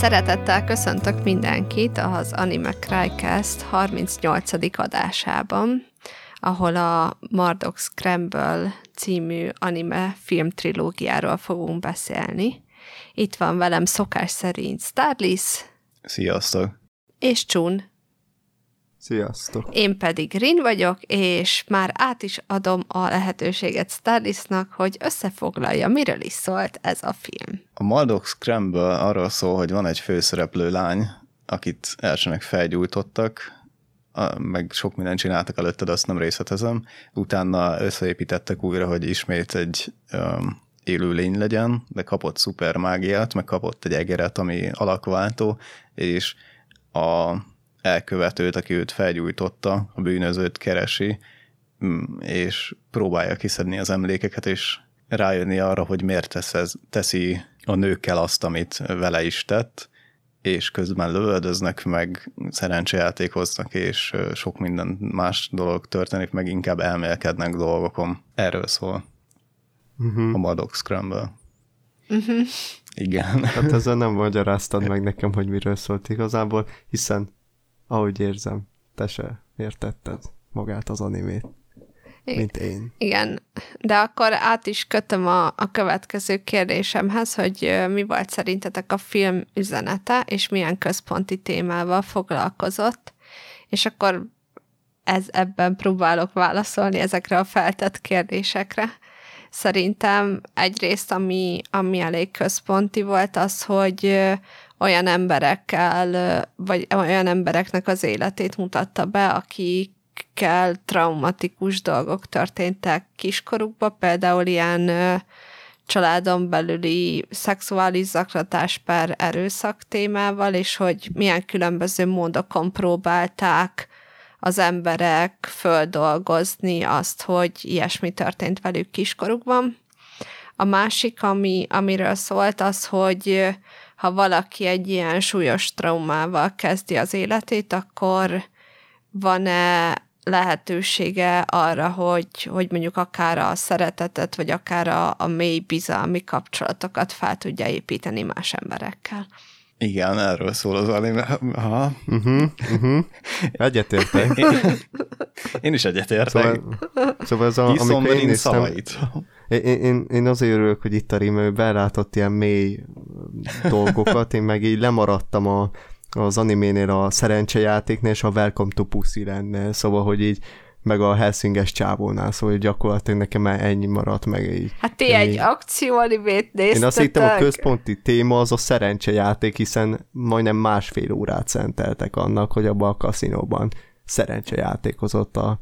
Szeretettel köszöntök mindenkit az Anime Crycast 38. adásában, ahol a Mardok Scramble című anime filmtrilógiáról fogunk beszélni. Itt van velem szokás szerint Starlis. Sziasztok! És Csun. Sziasztok! Én pedig Rin vagyok, és már át is adom a lehetőséget Starlisnak, hogy összefoglalja, miről is szólt ez a film. A Mardok Scramble arról szól, hogy van egy főszereplő lány, akit elsőnek felgyújtottak, meg sok mindent csináltak előtte, de azt nem részletezem. Utána összeépítettek újra, hogy ismét egy um, élő lény legyen, de kapott szuper mágiát, meg kapott egy egeret, ami alakváltó, és a elkövetőt, aki őt felgyújtotta, a bűnözőt keresi, mm, és próbálja kiszedni az emlékeket, és rájönni arra, hogy miért tesz ez, teszi a nőkkel azt, amit vele is tett, és közben lövöldöznek, meg szerencsejátékoznak, és sok minden más dolog történik, meg inkább elmélkednek dolgokon. Erről szól uh-huh. a Maddox Scramble. Uh-huh. Igen. Hát ezzel nem magyaráztad meg nekem, hogy miről szólt igazából, hiszen ahogy érzem, te se értetted magát az animét, mint én. Igen, de akkor át is kötöm a, a következő kérdésemhez, hogy mi volt szerintetek a film üzenete, és milyen központi témával foglalkozott, és akkor ez ebben próbálok válaszolni ezekre a feltett kérdésekre. Szerintem egyrészt, ami, ami elég központi volt, az, hogy olyan emberekkel, vagy olyan embereknek az életét mutatta be, akikkel traumatikus dolgok történtek kiskorukban, például ilyen családon belüli szexuális zaklatás per erőszak témával, és hogy milyen különböző módokon próbálták az emberek földolgozni azt, hogy ilyesmi történt velük kiskorukban. A másik, ami, amiről szólt, az, hogy ha valaki egy ilyen súlyos traumával kezdi az életét, akkor van-e lehetősége arra, hogy, hogy mondjuk akár a szeretetet, vagy akár a, a mély bizalmi kapcsolatokat fel tudja építeni más emberekkel. Igen, erről szól az anime. Aha. Uh-huh, uh-huh. Egyetértek. Én, én is egyetértek. Szóval, szóval ez a, amikor én néztem, szavait. Én, én, én azért örülök, hogy itt a Ríme belátott ilyen mély dolgokat, én meg így lemaradtam a, az animénél a szerencsejátéknél és a Welcome to Pussylandnél, szóval, hogy így meg a Helsinges csávónál, szóval gyakorlatilag nekem már ennyi maradt meg így. Hát ti egy akcióanimét néztetek? Én azt hittem, a központi téma az a szerencsejáték, hiszen majdnem másfél órát szenteltek annak, hogy abban a kaszinóban szerencsejátékozott a,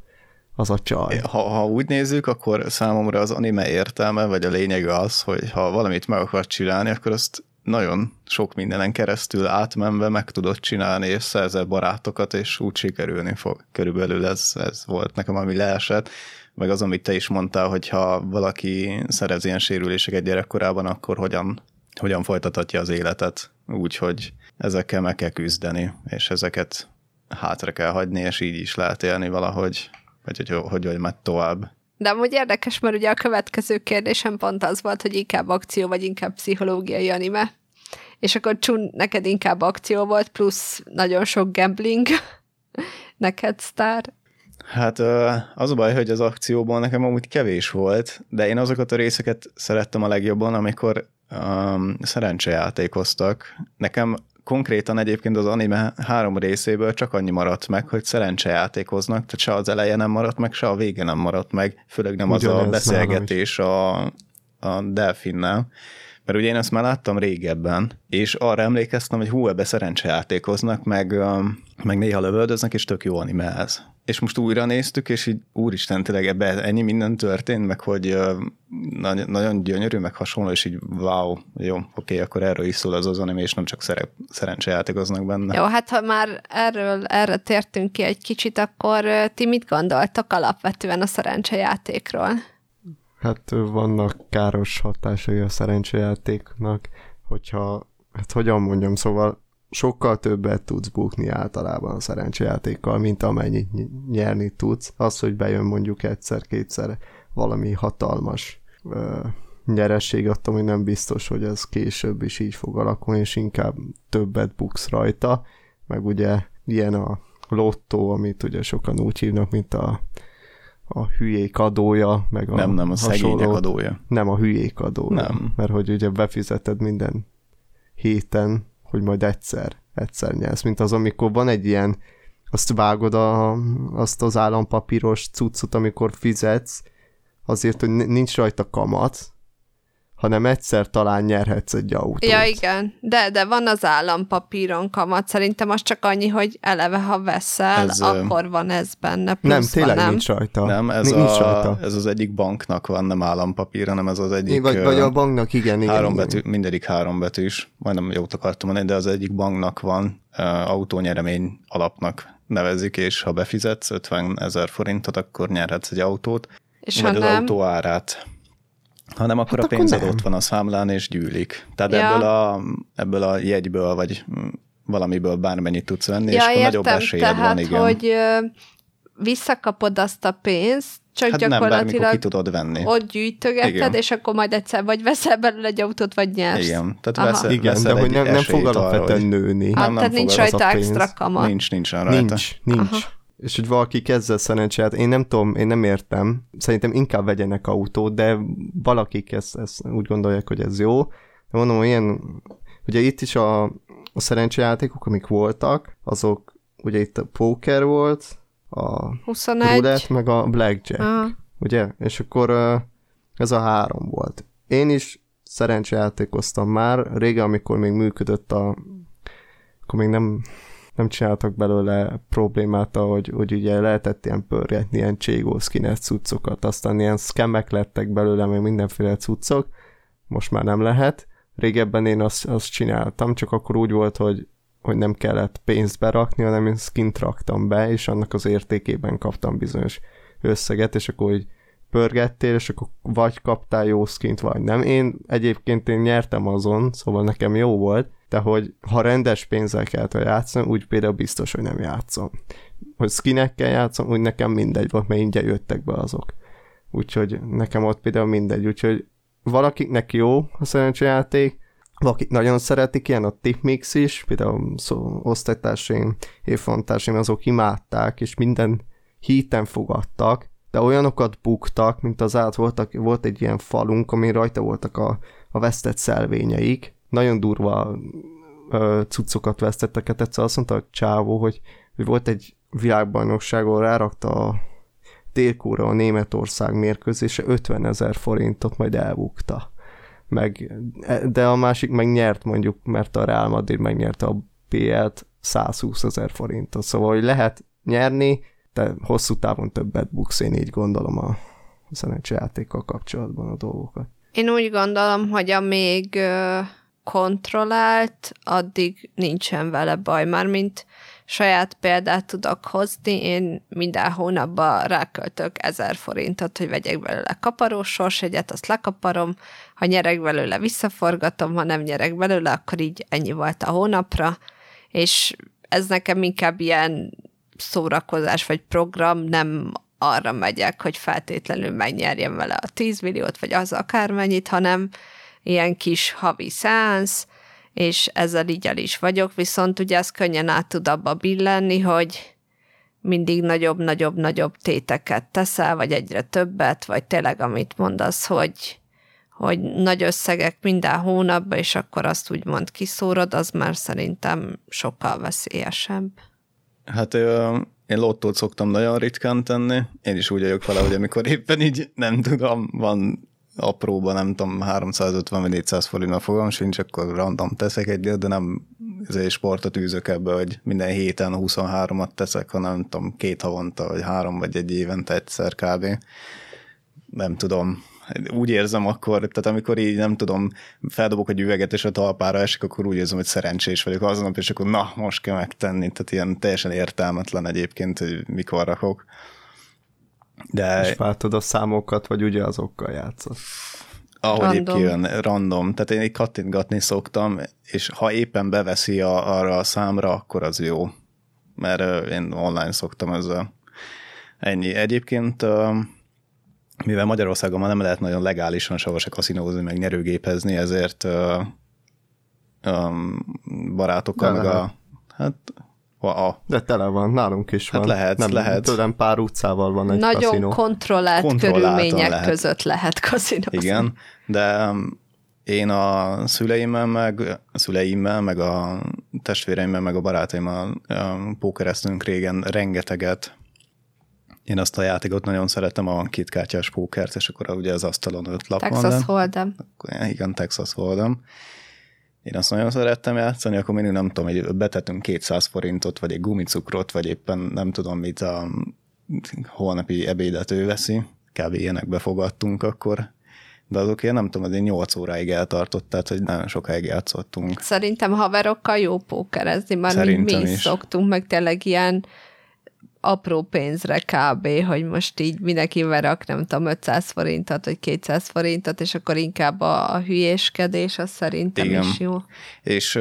az a csaj. Ha, ha úgy nézzük, akkor számomra az anime értelme, vagy a lényege az, hogy ha valamit meg akar csinálni, akkor azt nagyon sok mindenen keresztül átmenve meg tudod csinálni, és szerzel barátokat, és úgy sikerülni fog. Körülbelül ez, ez volt nekem, ami leesett. Meg az, amit te is mondtál, hogy ha valaki szerez ilyen sérüléseket gyerekkorában, akkor hogyan, hogyan folytathatja az életet. Úgyhogy ezekkel meg kell küzdeni, és ezeket hátra kell hagyni, és így is lehet élni valahogy vagy hogy hogy, hogy megy tovább. De amúgy érdekes, mert ugye a következő kérdésem pont az volt, hogy inkább akció, vagy inkább pszichológiai anime. És akkor Csun, neked inkább akció volt, plusz nagyon sok gambling. neked sztár. Hát az a baj, hogy az akcióban nekem amúgy kevés volt, de én azokat a részeket szerettem a legjobban, amikor um, szerencsejátékoztak. Nekem konkrétan egyébként az anime három részéből csak annyi maradt meg, hogy szerencsejátékoznak, tehát se az eleje nem maradt meg, se a vége nem maradt meg, főleg nem Ugyanez az a beszélgetés a, a delfinnel. Mert ugye én ezt már láttam régebben, és arra emlékeztem, hogy hú, ebbe szerencsejátékoznak, meg, meg néha lövöldöznek, és tök jó anime ez és most újra néztük, és így úristen, tényleg ebbe ennyi minden történt, meg hogy uh, nagyon, nagyon gyönyörű, meg hasonló, és így wow, jó, oké, okay, akkor erről is szól az az anime, és nem csak szere, szerencsejátékoznak benne. Jó, hát ha már erről, erre tértünk ki egy kicsit, akkor ti mit gondoltak alapvetően a szerencsejátékról? Hát vannak káros hatásai a szerencsejátéknak, hogyha, hát hogyan mondjam, szóval sokkal többet tudsz bukni általában a szerencsejátékkal, mint amennyit nyerni tudsz. Az, hogy bejön mondjuk egyszer-kétszer valami hatalmas ö, nyeresség, attól hogy nem biztos, hogy ez később is így fog alakulni, és inkább többet buksz rajta, meg ugye ilyen a lottó, amit ugye sokan úgy hívnak, mint a, a hülyék adója, meg a Nem, nem, a szegények adója. Nem, a hülyék adója. Nem. Mert hogy ugye befizeted minden héten, hogy majd egyszer, egyszer nyersz, mint az, amikor van egy ilyen, azt vágod a, azt az állampapíros cuccot, amikor fizetsz, azért, hogy nincs rajta kamat, hanem egyszer talán nyerhetsz egy autót. Ja, igen, de, de van az állampapíron kamat, szerintem az csak annyi, hogy eleve, ha veszel, ez, akkor van ez benne. Nem, tényleg nem? nincs rajta. Nem, ez, nincs a, rajta. ez az egyik banknak van, nem állampapír, hanem ez az egyik... Vagy, vagy a banknak, igen, igen. Három igen. betű, mindegyik három betűs, majdnem jót akartam mondani, de az egyik banknak van autónyeremény alapnak nevezik, és ha befizetsz 50 ezer forintot, akkor nyerhetsz egy autót, és vagy ha az nem... autó árát hanem akkor hát a pénzed ott van a számlán, és gyűlik. Tehát ja. ebből, a, ebből a jegyből, vagy valamiből bármennyit tudsz venni, ja, és akkor értem, nagyobb esélyed tehát, van, igen. hogy visszakapod azt a pénzt, csak hát gyakorlatilag nem, ki tudod venni. ott gyűjtögeted, igen. és akkor majd egyszer vagy veszel belőle egy autót, vagy nyersz. Igen, tehát veszel, Igen, veszel de hogy nem, nem fog alapvetően nőni. Hát, nem, nem tehát nincs rajta extra kamat. Nincs, nincs rajta. Nincs, nincs. Aha és hogy valaki kezdve szerencsét, én nem tudom, én nem értem, szerintem inkább vegyenek autót, de valakik ezt, ezt úgy gondolják, hogy ez jó. De mondom, ilyen, ugye itt is a, a szerencsejátékok, amik voltak, azok, ugye itt a poker volt, a 21. roulette, meg a blackjack, Aha. ugye? És akkor ez a három volt. Én is szerencsejátékoztam már, régen, amikor még működött a akkor még nem nem csináltak belőle problémát, hogy, hogy ugye lehetett ilyen pörgetni, ilyen cségó skines cuccokat, aztán ilyen skemek lettek belőle, meg mindenféle cuccok, most már nem lehet. Régebben én azt, azt csináltam, csak akkor úgy volt, hogy, hogy nem kellett pénzt berakni, hanem én skint raktam be, és annak az értékében kaptam bizonyos összeget, és akkor hogy pörgettél, és akkor vagy kaptál jó skint, vagy nem. Én egyébként én nyertem azon, szóval nekem jó volt, de hogy ha rendes pénzzel kell játszani, úgy például biztos, hogy nem játszom. Hogy skinekkel játszom, úgy nekem mindegy volt, mert ingyen jöttek be azok. Úgyhogy nekem ott például mindegy, úgyhogy valakiknek jó a szerencsejáték, valakik nagyon szeretik, ilyen a tipmix is, például szó, osztálytársaim, évfontársaim, azok imádták, és minden híten fogadtak, de olyanokat buktak, mint az át voltak, volt egy ilyen falunk, ami rajta voltak a, a vesztett szelvényeik, nagyon durva ö, cuccokat vesztettek, hát egyszer azt mondta a csávó, hogy, hogy volt egy világbajnokságon rárakta a délkóra a Németország mérkőzése 50 ezer forintot, majd elbukta. Meg, e, de a másik meg nyert mondjuk, mert a Real Madrid megnyerte a PL-t 120 ezer forintot. Szóval, hogy lehet nyerni, de hosszú távon többet buksz, én így gondolom a szerencsejátékkal kapcsolatban a dolgokat. Én úgy gondolom, hogy a még kontrollált, addig nincsen vele baj. Mármint saját példát tudok hozni, én minden hónapban ráköltök ezer forintot, hogy vegyek belőle kaparós sorsegyet, azt lekaparom, ha nyerek belőle, visszaforgatom, ha nem nyerek belőle, akkor így ennyi volt a hónapra, és ez nekem inkább ilyen szórakozás vagy program, nem arra megyek, hogy feltétlenül megnyerjem vele a 10 milliót, vagy az akármennyit, hanem ilyen kis havi szánsz, és ezzel így el is vagyok, viszont ugye ez könnyen át tud abba billenni, hogy mindig nagyobb, nagyobb, nagyobb téteket teszel, vagy egyre többet, vagy tényleg amit mondasz, hogy, hogy nagy összegek minden hónapban, és akkor azt úgymond kiszórod, az már szerintem sokkal veszélyesebb. Hát én lottót szoktam nagyon ritkán tenni. Én is úgy vagyok vele, hogy amikor éppen így nem tudom, van apróban, nem tudom, 350 vagy 400 forintban fogom sincs, akkor random teszek egyet, de nem ezért sportot űzök ebbe, hogy minden héten 23-at teszek, hanem nem tudom, két havonta, vagy három, vagy egy évente egyszer kb. Nem tudom, úgy érzem akkor, tehát amikor így nem tudom, feldobok egy üveget, és a talpára esik, akkor úgy érzem, hogy szerencsés vagyok aznap, és akkor na, most kell megtenni. Tehát ilyen teljesen értelmetlen egyébként, hogy mikor rakok. De... És váltod a számokat, vagy ugye azokkal játszott? Ahogy random. épp kijön, random. Tehát én így kattintgatni szoktam, és ha éppen beveszi a, arra a számra, akkor az jó. Mert uh, én online szoktam ezzel. Ennyi. Egyébként uh, mivel Magyarországon már nem lehet nagyon legálisan sehova se kaszinózni, meg nyerőgépezni, ezért uh, um, barátokkal, meg a, hát a, De tele van, nálunk is hát van. lehet, nem, lehet. Tőlem pár utcával van egy Nagyon kaszinó. kontrollált körülmények lehet. között lehet kaszinózni. Igen, de én a szüleimmel, meg a szüleimmel, meg a testvéreimmel, meg a barátaimmal pókereztünk régen rengeteget. Én azt a játékot nagyon szeretem, a kétkártyás pókert, és akkor ugye az asztalon öt lap Texas van. Texas Hold'em. Igen, Texas Hold'em. Én azt nagyon szerettem játszani, akkor mindig nem tudom, hogy betettünk 200 forintot, vagy egy gumicukrot, vagy éppen nem tudom mit a holnapi ebédet ő veszi. Kb. ilyenekbe fogadtunk akkor de azok én nem tudom, azért 8 óráig eltartott, tehát hogy nagyon sokáig játszottunk. Szerintem haverokkal jó pókerezni, már Szerintem mi is szoktunk, meg tényleg ilyen apró pénzre kb., hogy most így mindenki verak, nem tudom, 500 forintot, vagy 200 forintot, és akkor inkább a, a hülyéskedés, az szerintem Igen. is jó. És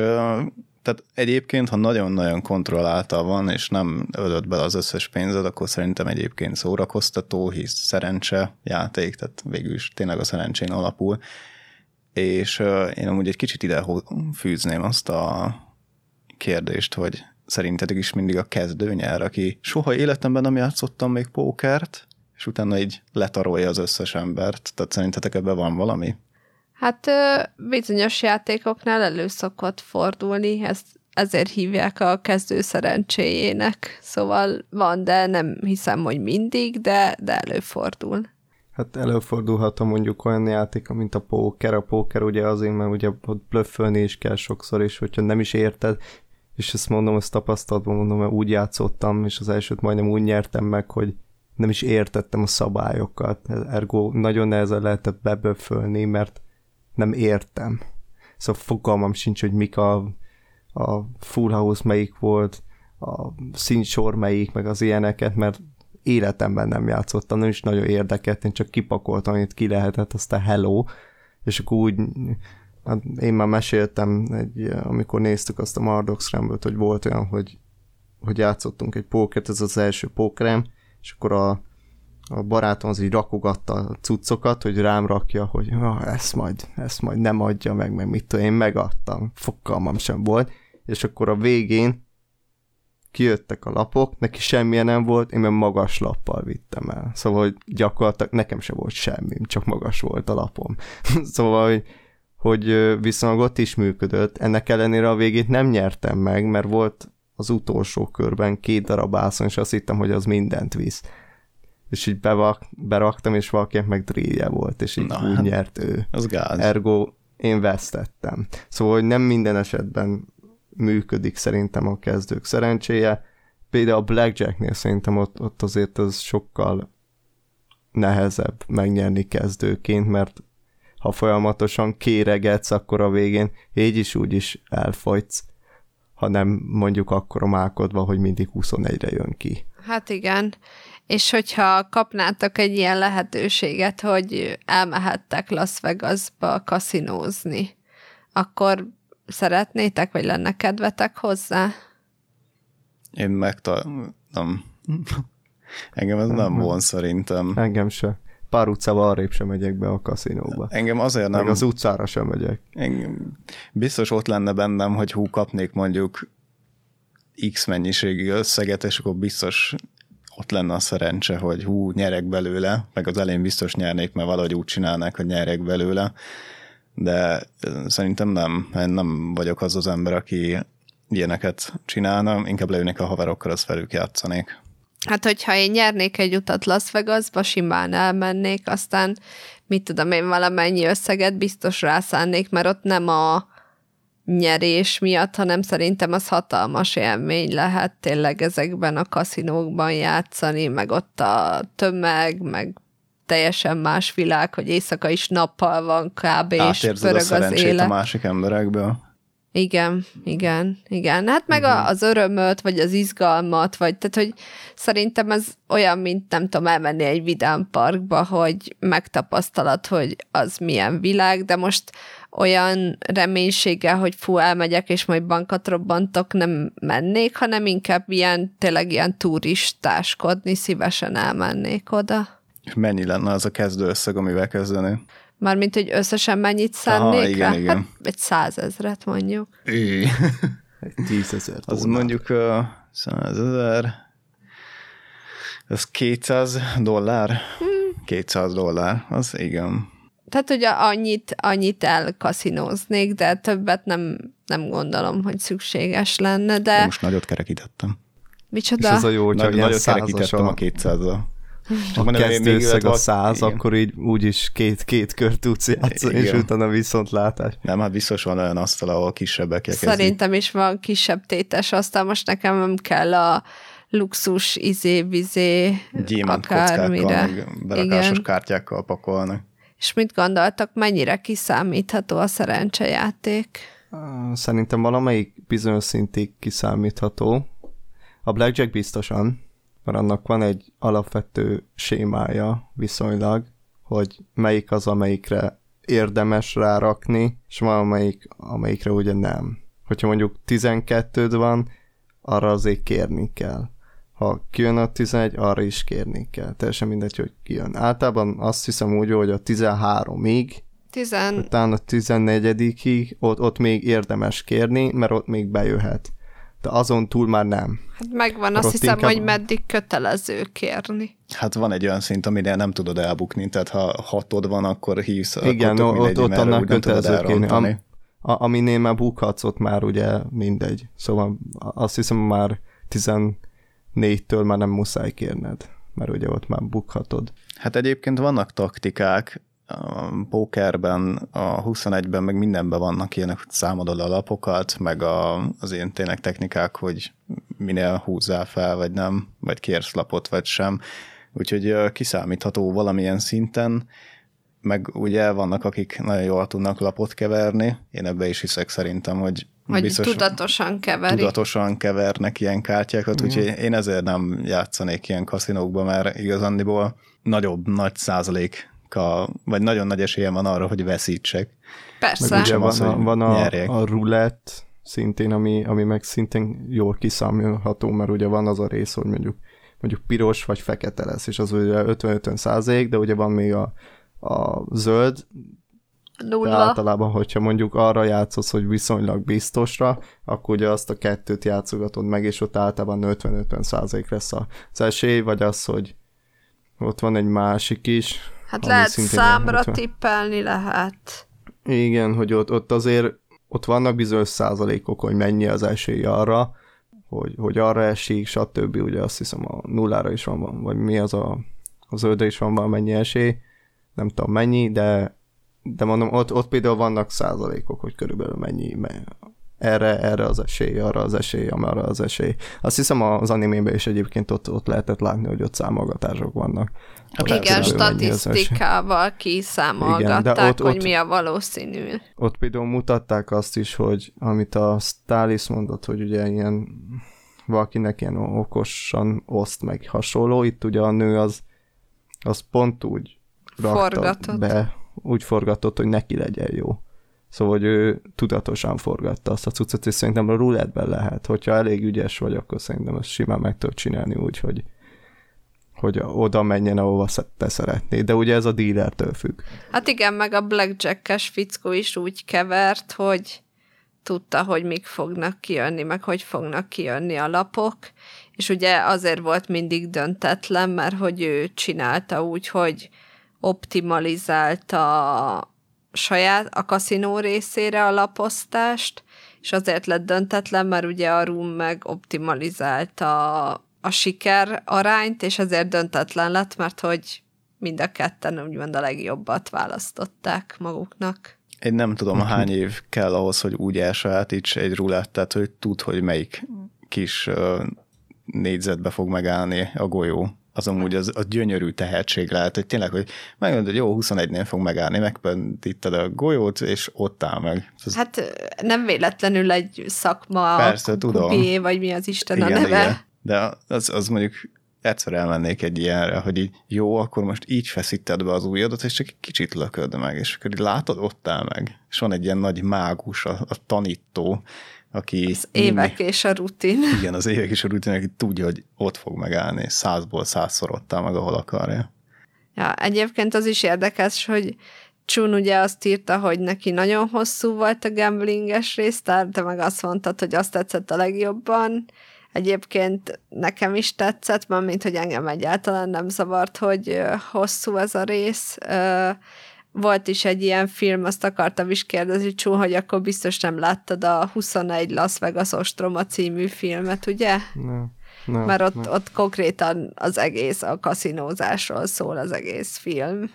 tehát egyébként, ha nagyon-nagyon kontrollálta van, és nem ölött be az összes pénzed, akkor szerintem egyébként szórakoztató, hisz szerencse játék, tehát végül is tényleg a szerencsén alapul. És én amúgy egy kicsit ide fűzném azt a kérdést, hogy szerintetek is mindig a kezdő nyer, aki soha életemben nem játszottam még pókert, és utána így letarolja az összes embert. Tehát szerintetek ebben van valami? Hát bizonyos játékoknál elő szokott fordulni, ezt ezért hívják a kezdő szerencséjének. Szóval van, de nem hiszem, hogy mindig, de, de előfordul. Hát előfordulhat a mondjuk olyan játék, mint a póker. A póker ugye azért, mert ugye ott blöffölni is kell sokszor, és hogyha nem is érted, és ezt mondom, ezt tapasztalatban mondom, mert úgy játszottam, és az elsőt majdnem úgy nyertem meg, hogy nem is értettem a szabályokat, ergo nagyon nehezen lehetett beböfölni, mert nem értem. Szóval fogalmam sincs, hogy mik a, a Full House melyik volt, a színsor melyik, meg az ilyeneket, mert életemben nem játszottam, nem is nagyon érdekelt, én csak kipakoltam, amit ki lehetett, aztán hello, és akkor úgy, hát én már meséltem, egy, amikor néztük azt a Mardox scramble hogy volt olyan, hogy, hogy játszottunk egy pókert, ez az első pókerem, és akkor a a barátom az így rakogatta a cuccokat, hogy rám rakja, hogy ah, ezt majd, ezt majd nem adja meg, meg mit tudom, én megadtam, fokalmam sem volt, és akkor a végén kijöttek a lapok, neki semmilyen nem volt, én meg magas lappal vittem el. Szóval, hogy gyakorlatilag nekem sem volt semmi, csak magas volt a lapom. szóval, hogy, hogy viszonylag ott is működött, ennek ellenére a végét nem nyertem meg, mert volt az utolsó körben két darab ászon, és azt hittem, hogy az mindent visz és így bevak, beraktam, és valakinek meg drillje volt, és így Na, úgy hát, nyert ő. Az gáz. Ergo én vesztettem. Szóval, hogy nem minden esetben működik szerintem a kezdők szerencséje. Például a Blackjacknél szerintem ott, ott azért az sokkal nehezebb megnyerni kezdőként, mert ha folyamatosan kéregetsz, akkor a végén így is úgy is elfogysz, ha nem mondjuk akkor a mákodva, hogy mindig 21-re jön ki. Hát igen, és hogyha kapnátok egy ilyen lehetőséget, hogy elmehettek Las Vegasba kaszinózni, akkor szeretnétek, vagy lenne kedvetek hozzá? Én megtalálom. Engem ez nem von szerintem. Engem se. Pár utcával arrébb sem megyek be a kaszinóba. Engem azért nem. Meg az utcára sem megyek. Engem biztos ott lenne bennem, hogy hú, kapnék mondjuk X mennyiségű összeget, és akkor biztos ott lenne a szerencse, hogy hú, nyerek belőle, meg az elén biztos nyernék, mert valahogy úgy csinálnák, hogy nyerek belőle, de szerintem nem, én nem vagyok az az ember, aki ilyeneket csinálna, inkább leülnék a haverokkal, az velük játszanék. Hát, hogyha én nyernék egy utat Las Vegasba, simán elmennék, aztán mit tudom én, valamennyi összeget biztos rászánnék, mert ott nem a nyerés miatt, hanem szerintem az hatalmas élmény lehet tényleg ezekben a kaszinókban játszani, meg ott a tömeg, meg teljesen más világ, hogy éjszaka is nappal van kb. és pörög a az élet. a másik emberekből. Igen, igen, igen. Hát meg uh-huh. az örömöt, vagy az izgalmat, vagy tehát, hogy szerintem ez olyan, mint nem tudom, elmenni egy vidám parkba, hogy megtapasztalat, hogy az milyen világ, de most olyan reménységgel, hogy fú, elmegyek, és majd bankot robbantok, nem mennék, hanem inkább ilyen, tényleg ilyen turistáskodni, szívesen elmennék oda. Mennyi lenne az a kezdő összeg, amivel kezdeni? Mármint, hogy összesen mennyit szánnék Aha, igen, igen. Hát egy százezret mondjuk. É. egy tízezer Az mondjuk uh, százezer, ez 200 dollár? Hmm. 200 dollár, az igen. Tehát, hogy annyit, annyit elkaszinóznék, de többet nem, nem gondolom, hogy szükséges lenne, de... Most nagyot kerekítettem. Micsoda? És az a jó, hogy Nagy, nagyot kerekítettem a 200-al. Csak a kezdőszög a száz, igen. akkor így úgyis két, két kör tudsz játszani, igen. és utána viszont látás. Nem, hát biztos van olyan asztal, ahol kisebbek Szerintem is van kisebb tétes asztal, most nekem nem kell a luxus izé-vizé akármire. Gyémánt kártyákkal pakolnak. És mit gondoltak, mennyire kiszámítható a szerencsejáték? Szerintem valamelyik bizonyos szintig kiszámítható. A Blackjack biztosan, mert annak van egy alapvető sémája viszonylag, hogy melyik az, amelyikre érdemes rárakni, és van amelyik, amelyikre ugye nem. Hogyha mondjuk 12 van, arra azért kérni kell ha kijön a 11, arra is kérni kell. Teljesen mindegy, hogy kijön. Általában azt hiszem úgy, hogy a 13-ig, Tizen... utána a 14-ig, ott, ott még érdemes kérni, mert ott még bejöhet. De azon túl már nem. Hát megvan, azt hiszem, inkább... hogy meddig kötelező kérni. Hát van egy olyan szint, amire nem tudod elbukni, tehát ha hatod van, akkor hívsz. Igen, akkor ott, ott annak kötelező kérni. Am, a, aminél már bukhatsz, ott már ugye mindegy. Szóval azt hiszem már 10 négytől már nem muszáj kérned, mert ugye ott már bukhatod. Hát egyébként vannak taktikák, a pókerben, a 21-ben, meg mindenben vannak ilyenek, hogy számodod a lapokat, meg a, az ilyen tényleg technikák, hogy minél húzzál fel, vagy nem, vagy kérsz lapot, vagy sem. Úgyhogy kiszámítható valamilyen szinten, meg ugye vannak, akik nagyon jól tudnak lapot keverni, én ebbe is hiszek szerintem, hogy vagy biztos, tudatosan keverik. Tudatosan kevernek ilyen kártyákat, úgyhogy én ezért nem játszanék ilyen kaszinókba, mert igazándiból nagyobb, nagy százaléka, vagy nagyon nagy esélyem van arra, hogy veszítsek. Persze. Meg ugye van, az, a, van a, a rulett szintén, ami, ami meg szintén jól kiszámolható, mert ugye van az a rész, hogy mondjuk mondjuk piros vagy fekete lesz, és az ugye 50-50 százalék, de ugye van még a, a zöld, Nulla. De általában, hogyha mondjuk arra játszasz, hogy viszonylag biztosra, akkor ugye azt a kettőt játszogatod meg, és ott általában 50-50 százalék lesz az esély, vagy az, hogy ott van egy másik is. Hát lehet számra 50. tippelni lehet. Igen, hogy ott, ott azért ott vannak bizonyos százalékok, hogy mennyi az esély arra, hogy, hogy arra esik, stb. Ugye azt hiszem a nullára is van, vagy mi az a, az zöldre is van valamennyi esély, nem tudom mennyi, de de mondom, ott, ott például vannak százalékok, hogy körülbelül mennyi, erre, erre az esély, arra az esély, arra az esély. Azt hiszem az animében is egyébként ott, ott lehetett látni, hogy ott számolgatások vannak. Hát Igen, statisztikával kiszámolgatták, Igen, de ott, hogy ott, mi a valószínű. Ott például mutatták azt is, hogy amit a Stalis mondott, hogy ugye ilyen valakinek ilyen okosan oszt meg hasonló, itt ugye a nő az, az pont úgy rakta Forgatott. be, úgy forgatott, hogy neki legyen jó. Szóval, hogy ő tudatosan forgatta azt a cuccot, és szerintem a rulettben lehet. Hogyha elég ügyes vagy, akkor szerintem ezt simán meg tudod csinálni úgy, hogy, hogy oda menjen, ahova te szeretnéd. De ugye ez a dealertől függ. Hát igen, meg a blackjack-es fickó is úgy kevert, hogy tudta, hogy mik fognak kijönni, meg hogy fognak kijönni a lapok, és ugye azért volt mindig döntetlen, mert hogy ő csinálta úgy, hogy optimalizálta saját a kaszinó részére a laposztást, és azért lett döntetlen, mert ugye a Room meg optimalizálta a siker arányt, és ezért döntetlen lett, mert hogy mind a ketten úgymond a legjobbat választották maguknak. Én nem tudom, hány év kell ahhoz, hogy úgy elsajátíts egy rulettet, hogy tud, hogy melyik kis négyzetbe fog megállni a golyó az amúgy az, az gyönyörű tehetség lehet, hogy tényleg, hogy megmondod, hogy jó, 21-nél fog megállni, megpöntíted a golyót, és ott áll meg. Ez... Hát nem véletlenül egy szakma, Persze, tudom. Kubé, vagy mi az Isten igen, a neve. Igen. De az, az mondjuk egyszer elmennék egy ilyenre, hogy így jó, akkor most így feszíted be az ujjadat, és csak egy kicsit lököd meg, és akkor így látod, ott áll meg. És van egy ilyen nagy mágus, a, a tanító, aki... Az évek mindig, és a rutin. Igen, az évek és a rutin, aki tudja, hogy ott fog megállni, százból százszor ott áll meg, ahol akarja. Ja, egyébként az is érdekes, hogy Csun ugye azt írta, hogy neki nagyon hosszú volt a gamblinges rész, te meg azt mondtad, hogy azt tetszett a legjobban. Egyébként nekem is tetszett, mert mint hogy engem egyáltalán nem zavart, hogy hosszú ez a rész. Volt is egy ilyen film, azt akartam is kérdezni, Csú, hogy akkor biztos nem láttad a 21 Las Vegas Ostroma című filmet, ugye? Nem. Nem, Mert ott, nem. ott konkrétan az egész a kaszinózásról szól az egész film.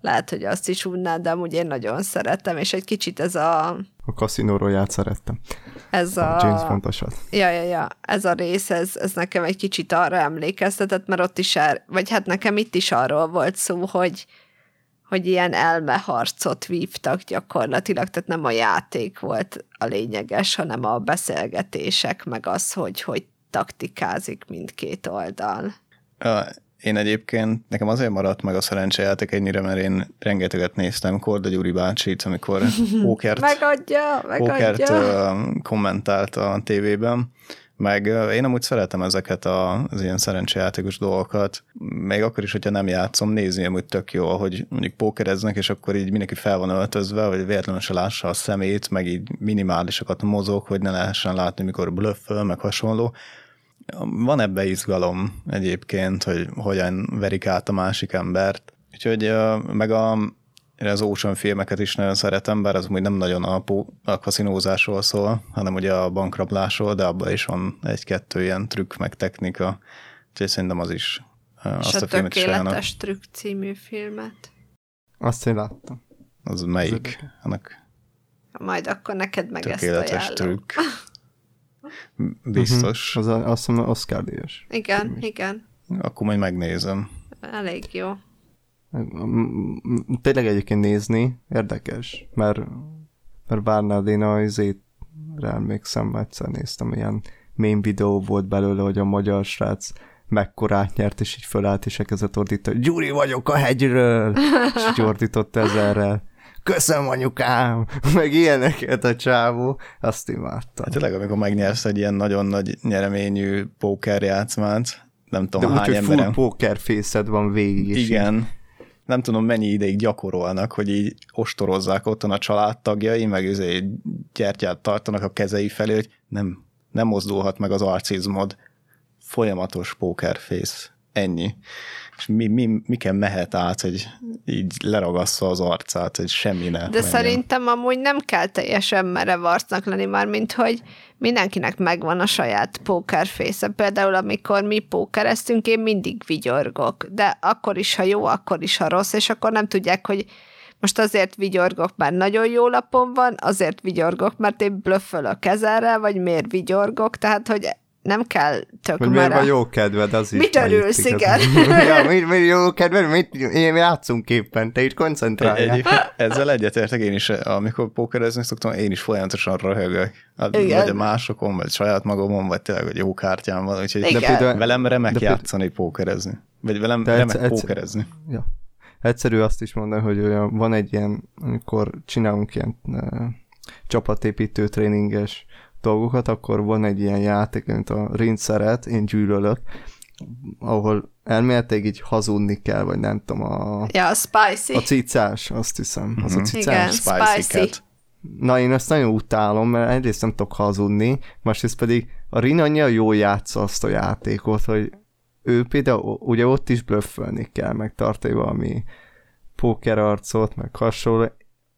Lehet, hogy azt is unnád, de amúgy én nagyon szeretem, és egy kicsit ez a... A kaszinóról szerettem. Ez a... a James Bondosat. Ja, ja, ja. Ez a rész, ez, ez nekem egy kicsit arra emlékeztetett, mert ott is, el, vagy hát nekem itt is arról volt szó, hogy, hogy ilyen elmeharcot vívtak gyakorlatilag, tehát nem a játék volt a lényeges, hanem a beszélgetések, meg az, hogy hogy taktikázik mindkét oldal. Én egyébként, nekem azért maradt meg a szerencsejáték ennyire, mert én rengeteget néztem Korda Gyuri bácsit, amikor pókert, megadja, megadja. pókert kommentált a tévében, meg én amúgy szeretem ezeket az ilyen szerencsejátékos dolgokat, még akkor is, hogyha nem játszom, nézni amúgy tök jó, hogy mondjuk pókereznek, és akkor így mindenki fel van öltözve, vagy véletlenül se lássa a szemét, meg így minimálisokat mozog, hogy ne lehessen látni, mikor blöfföl, meg hasonló van ebbe izgalom egyébként, hogy hogyan verik át a másik embert. Úgyhogy meg a, én az Ocean filmeket is nagyon szeretem, bár az úgy nem nagyon a, a kaszinózásról szól, hanem ugye a bankrablásról, de abban is van egy-kettő ilyen trükk meg technika. Úgyhogy szerintem az is azt És a, a filmet Tökéletes trükk című filmet. Azt én láttam. Az melyik? Annak Majd akkor neked meg tökéletes ezt ajánlom. trükk. Biztos. Uh-huh. Az a, azt hiszem Oscar díjas. Igen, igen. Akkor majd megnézem. Elég jó. Tényleg egyébként nézni érdekes, mert, mert Bernardina azért emlékszem, egyszer néztem, ilyen main videó volt belőle, hogy a magyar srác mekkorát nyert, és így fölállt, és elkezdett ordítani, Gyuri vagyok a hegyről, és ordított ezerrel köszönöm anyukám, meg ilyeneket a csávó, azt imádtam. Hát tényleg, amikor megnyersz egy ilyen nagyon nagy nyereményű játszmát, nem tudom De hány úgy, emberem. full poker fészed van végig is. Igen. Így. Nem tudom, mennyi ideig gyakorolnak, hogy így ostorozzák otthon a családtagjai, meg azért gyertyát tartanak a kezei felé, hogy nem, nem mozdulhat meg az arcizmod. Folyamatos face. Ennyi és mi, mi, miken mehet át, hogy így leragassza az arcát, hogy semmi ne De menjen. szerintem amúgy nem kell teljesen merev arcnak lenni, már mint hogy mindenkinek megvan a saját pókerfésze. Például amikor mi pókereztünk, én mindig vigyorgok, de akkor is, ha jó, akkor is, ha rossz, és akkor nem tudják, hogy most azért vigyorgok, mert nagyon jó lapom van, azért vigyorgok, mert én blöffölök ezerrel, vagy miért vigyorgok, tehát hogy nem kell tök Hogy miért van jó kedved, az is. Mit örülsz, igen? ja, mi, mi jó kedved, mit, én játszunk éppen, te itt koncentrálj. Egy, ezzel egyetértek én is, amikor pókerezni szoktam, én is folyamatosan röhögök. Hát, igen. Vagy a másokon, vagy saját magamon, vagy tényleg, hogy jó kártyám van, úgyhogy de például, velem remek de játszani, pókerezni. Vagy velem de remek egyszer, pókerezni. Ja. Egyszerű azt is mondani, hogy olyan, van egy ilyen, amikor csinálunk ilyen uh, csapatépítő tréninges dolgokat, akkor van egy ilyen játék, mint a rendszeret, én gyűlölök, ahol elméletileg így hazudni kell, vagy nem tudom, a... Ja, a spicy. A cicás, azt hiszem. Uh-huh. Az a mhm. cicás. Igen, spicy. spicy. Na, én ezt nagyon utálom, mert egyrészt nem tudok hazudni, másrészt pedig a Rin annyira jól játsza azt a játékot, hogy ő például ugye ott is blöffölni kell, meg tartani valami pókerarcot, meg hasonló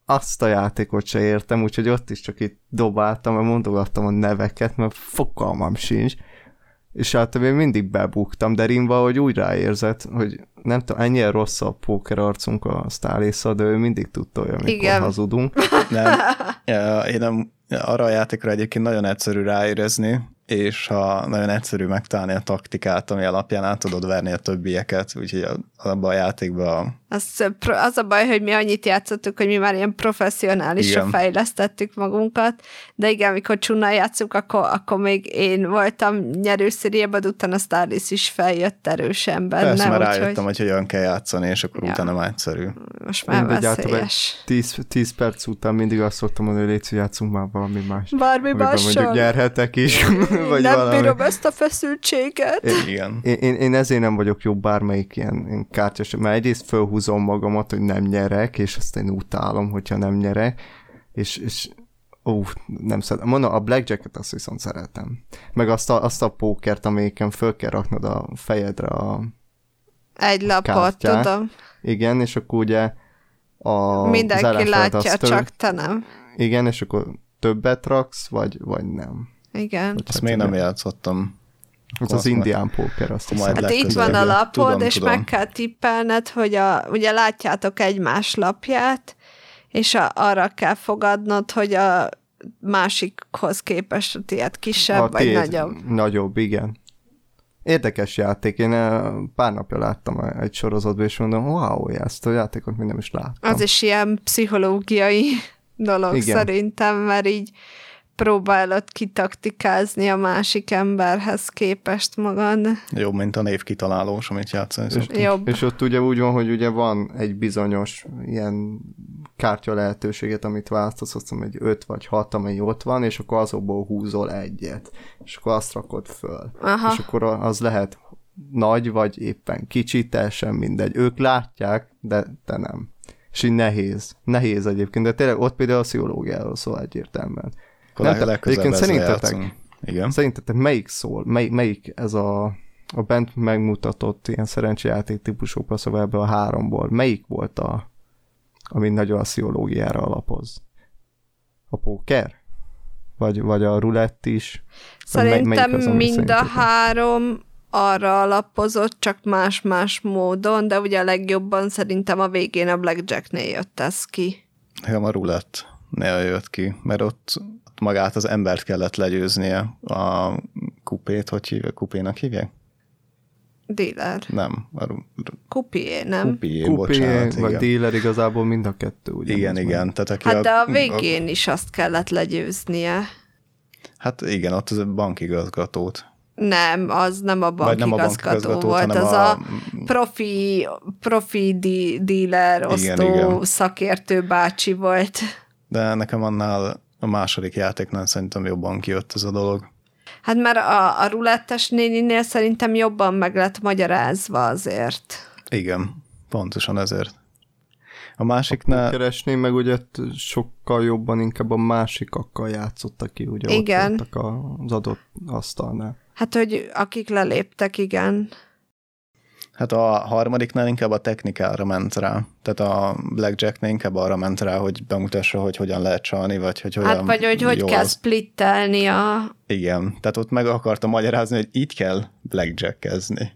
azt a játékot se értem, úgyhogy ott is csak itt dobáltam, mert mondogattam a neveket, mert fogalmam sincs. És hát én mindig bebuktam, de Rimba, hogy úgy ráérzett, hogy nem tudom, ennyire rossz a póker arcunk a Stálésza, de ő mindig tudta olyan, amikor Igen. hazudunk. Nem, én nem, arra a játékra egyébként nagyon egyszerű ráérezni, és ha nagyon egyszerű megtalálni a taktikát, ami alapján át tudod verni a többieket, úgyhogy abban a játékban Az, az a baj, hogy mi annyit játszottuk, hogy mi már ilyen professzionálisra igen. fejlesztettük magunkat, de igen, amikor csuna játszunk, akkor, akkor még én voltam nyerőszériában, utána Starlis is feljött erősen benne. Persze, már rájöttem, hogy... hogy hogyan kell játszani, és akkor ja. utána már egyszerű. Most már én veszélyes. 10, 10 perc után mindig azt szoktam mondani, hogy légy játszunk már valami más. Bármi mással. Mondjuk nyerhetek is. vagy nem valami. bírom ezt a feszültséget. Én, igen. Én, én, én, ezért nem vagyok jó bármelyik ilyen, ilyen kártyás, mert egyrészt fölhúzom magamat, hogy nem nyerek, és azt én utálom, hogyha nem nyerek, és, és ó, nem szeretem. Mondom, a blackjacket azt viszont szeretem. Meg azt a, azt a pókert, amelyiken föl kell raknod a fejedre a Egy lapot, kártyát. tudom. Igen, és akkor ugye a Mindenki látja, több... csak te nem. Igen, és akkor többet raksz, vagy, vagy nem. Igen. Ezt hát még nem játszottam. Ez az indián póker, azt hiszem. Hát itt van a lapod, tudom, és tudom. meg kell tippelned, hogy a, ugye látjátok egymás lapját, és a, arra kell fogadnod, hogy a másikhoz képest a tiéd kisebb, a vagy tiéd nagyobb. Nagyobb, igen. Érdekes játék. Én pár napja láttam egy sorozatban, és mondom, wow, ezt a játékot még nem is láttam. Az is ilyen pszichológiai dolog igen. szerintem, mert így próbálod kitaktikázni a másik emberhez képest magad. Jobb, mint a név kitalálós, amit játszani és, Jobb. És ott ugye úgy van, hogy ugye van egy bizonyos ilyen kártya lehetőséget, amit választasz, azt mondom, egy 5 vagy 6, amely ott van, és akkor azokból húzol egyet, és akkor azt rakod föl. Aha. És akkor az lehet nagy, vagy éppen kicsi, teljesen mindegy. Ők látják, de te nem. És így nehéz. Nehéz egyébként, de tényleg ott például a pszichológiáról szól egyértelműen. Akkor nem, egyébként szerintetek, Igen. szerintetek melyik szól, mely, melyik ez a, a bent megmutatott ilyen szerencsejáték típusokba, szóval ebből a háromból, melyik volt a, ami nagyon a pszichológiára alapoz? A póker? Vagy, vagy a rulett is? Szerintem az, mind a három arra alapozott, csak más-más módon, de ugye a legjobban szerintem a végén a Blackjacknél jött ez ki. Nekem a rulett ne jött ki, mert ott magát az embert kellett legyőznie a kupét, hogy hívják, kupénak hívják? Dealer. Nem. A... Kupié, nem? Kupié, Kupié bocsánat, vagy igen. dealer igazából mind a kettő. Ugye igen, igen. Tehát aki hát a, de a végén a... is azt kellett legyőznie. Hát igen, ott az a bankigazgatót. Nem, az nem a bankigazgató bank volt, az a, a profi, profi dealer, osztó igen, igen. szakértő bácsi volt. De nekem annál a második játéknál szerintem jobban kijött ez a dolog. Hát mert a, a rulettes néninél szerintem jobban meg lett magyarázva azért. Igen, pontosan ezért. A másiknál... Keresném meg ugye sokkal jobban inkább a másikakkal játszottak ki, ugye igen. ott az adott asztalnál. Hát, hogy akik leléptek, igen. Hát a harmadiknál inkább a technikára ment rá. Tehát a Blackjacknél inkább arra ment rá, hogy bemutassa, hogy hogyan lehet csalni, vagy hogy hogyan... Hát vagy hogy hogy kell az... splittelni a... Igen, tehát ott meg akartam magyarázni, hogy így kell blackjackezni.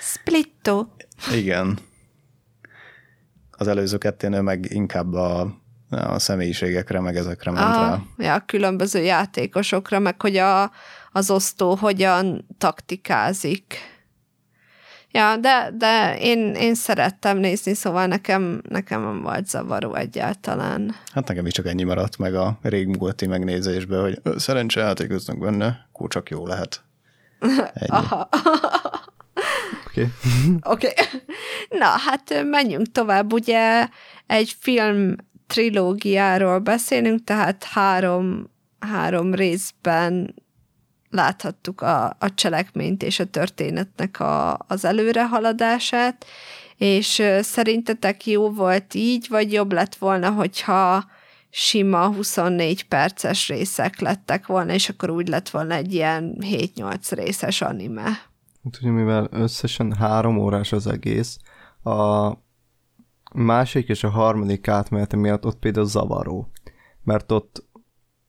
Splitto. Igen. Az előző ketténél meg inkább a, a személyiségekre, meg ezekre ment Aha, rá. Ja, a különböző játékosokra, meg hogy a, az osztó hogyan taktikázik. Ja, de, de én, én szerettem nézni, szóval nekem, nekem nem volt zavaró egyáltalán. Hát nekem is csak ennyi maradt meg a régmúlti megnézésbe, hogy szerencsejátékoznak benne, akkor csak jó lehet. Aha. Oké. Okay. Oké. Okay. Na, hát menjünk tovább. Ugye egy film trilógiáról beszélünk, tehát három, három részben láthattuk a, a cselekményt és a történetnek a, az előrehaladását, és szerintetek jó volt így, vagy jobb lett volna, hogyha sima 24 perces részek lettek volna, és akkor úgy lett volna egy ilyen 7-8 részes anime. Ugye mivel összesen három órás az egész, a másik és a harmadik átmenete miatt ott például zavaró, mert ott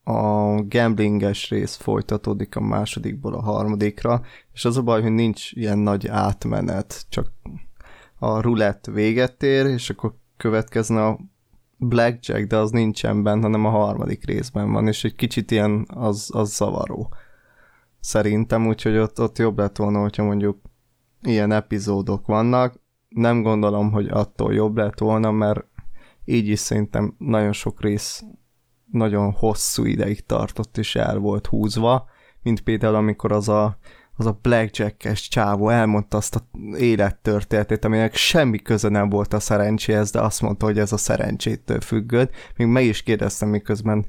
a gamblinges rész folytatódik a másodikból a harmadikra, és az a baj, hogy nincs ilyen nagy átmenet, csak a rulett véget ér, és akkor következne a blackjack, de az nincsen benne, hanem a harmadik részben van, és egy kicsit ilyen az, az zavaró. Szerintem, úgyhogy ott, ott jobb lett volna, hogyha mondjuk ilyen epizódok vannak, nem gondolom, hogy attól jobb lett volna, mert így is szerintem nagyon sok rész nagyon hosszú ideig tartott és el volt húzva, mint például amikor az a, az a blackjack-es csávó elmondta azt a élettörténetét, aminek semmi köze nem volt a szerencséhez, de azt mondta, hogy ez a szerencsétől függött. Még meg is kérdeztem, miközben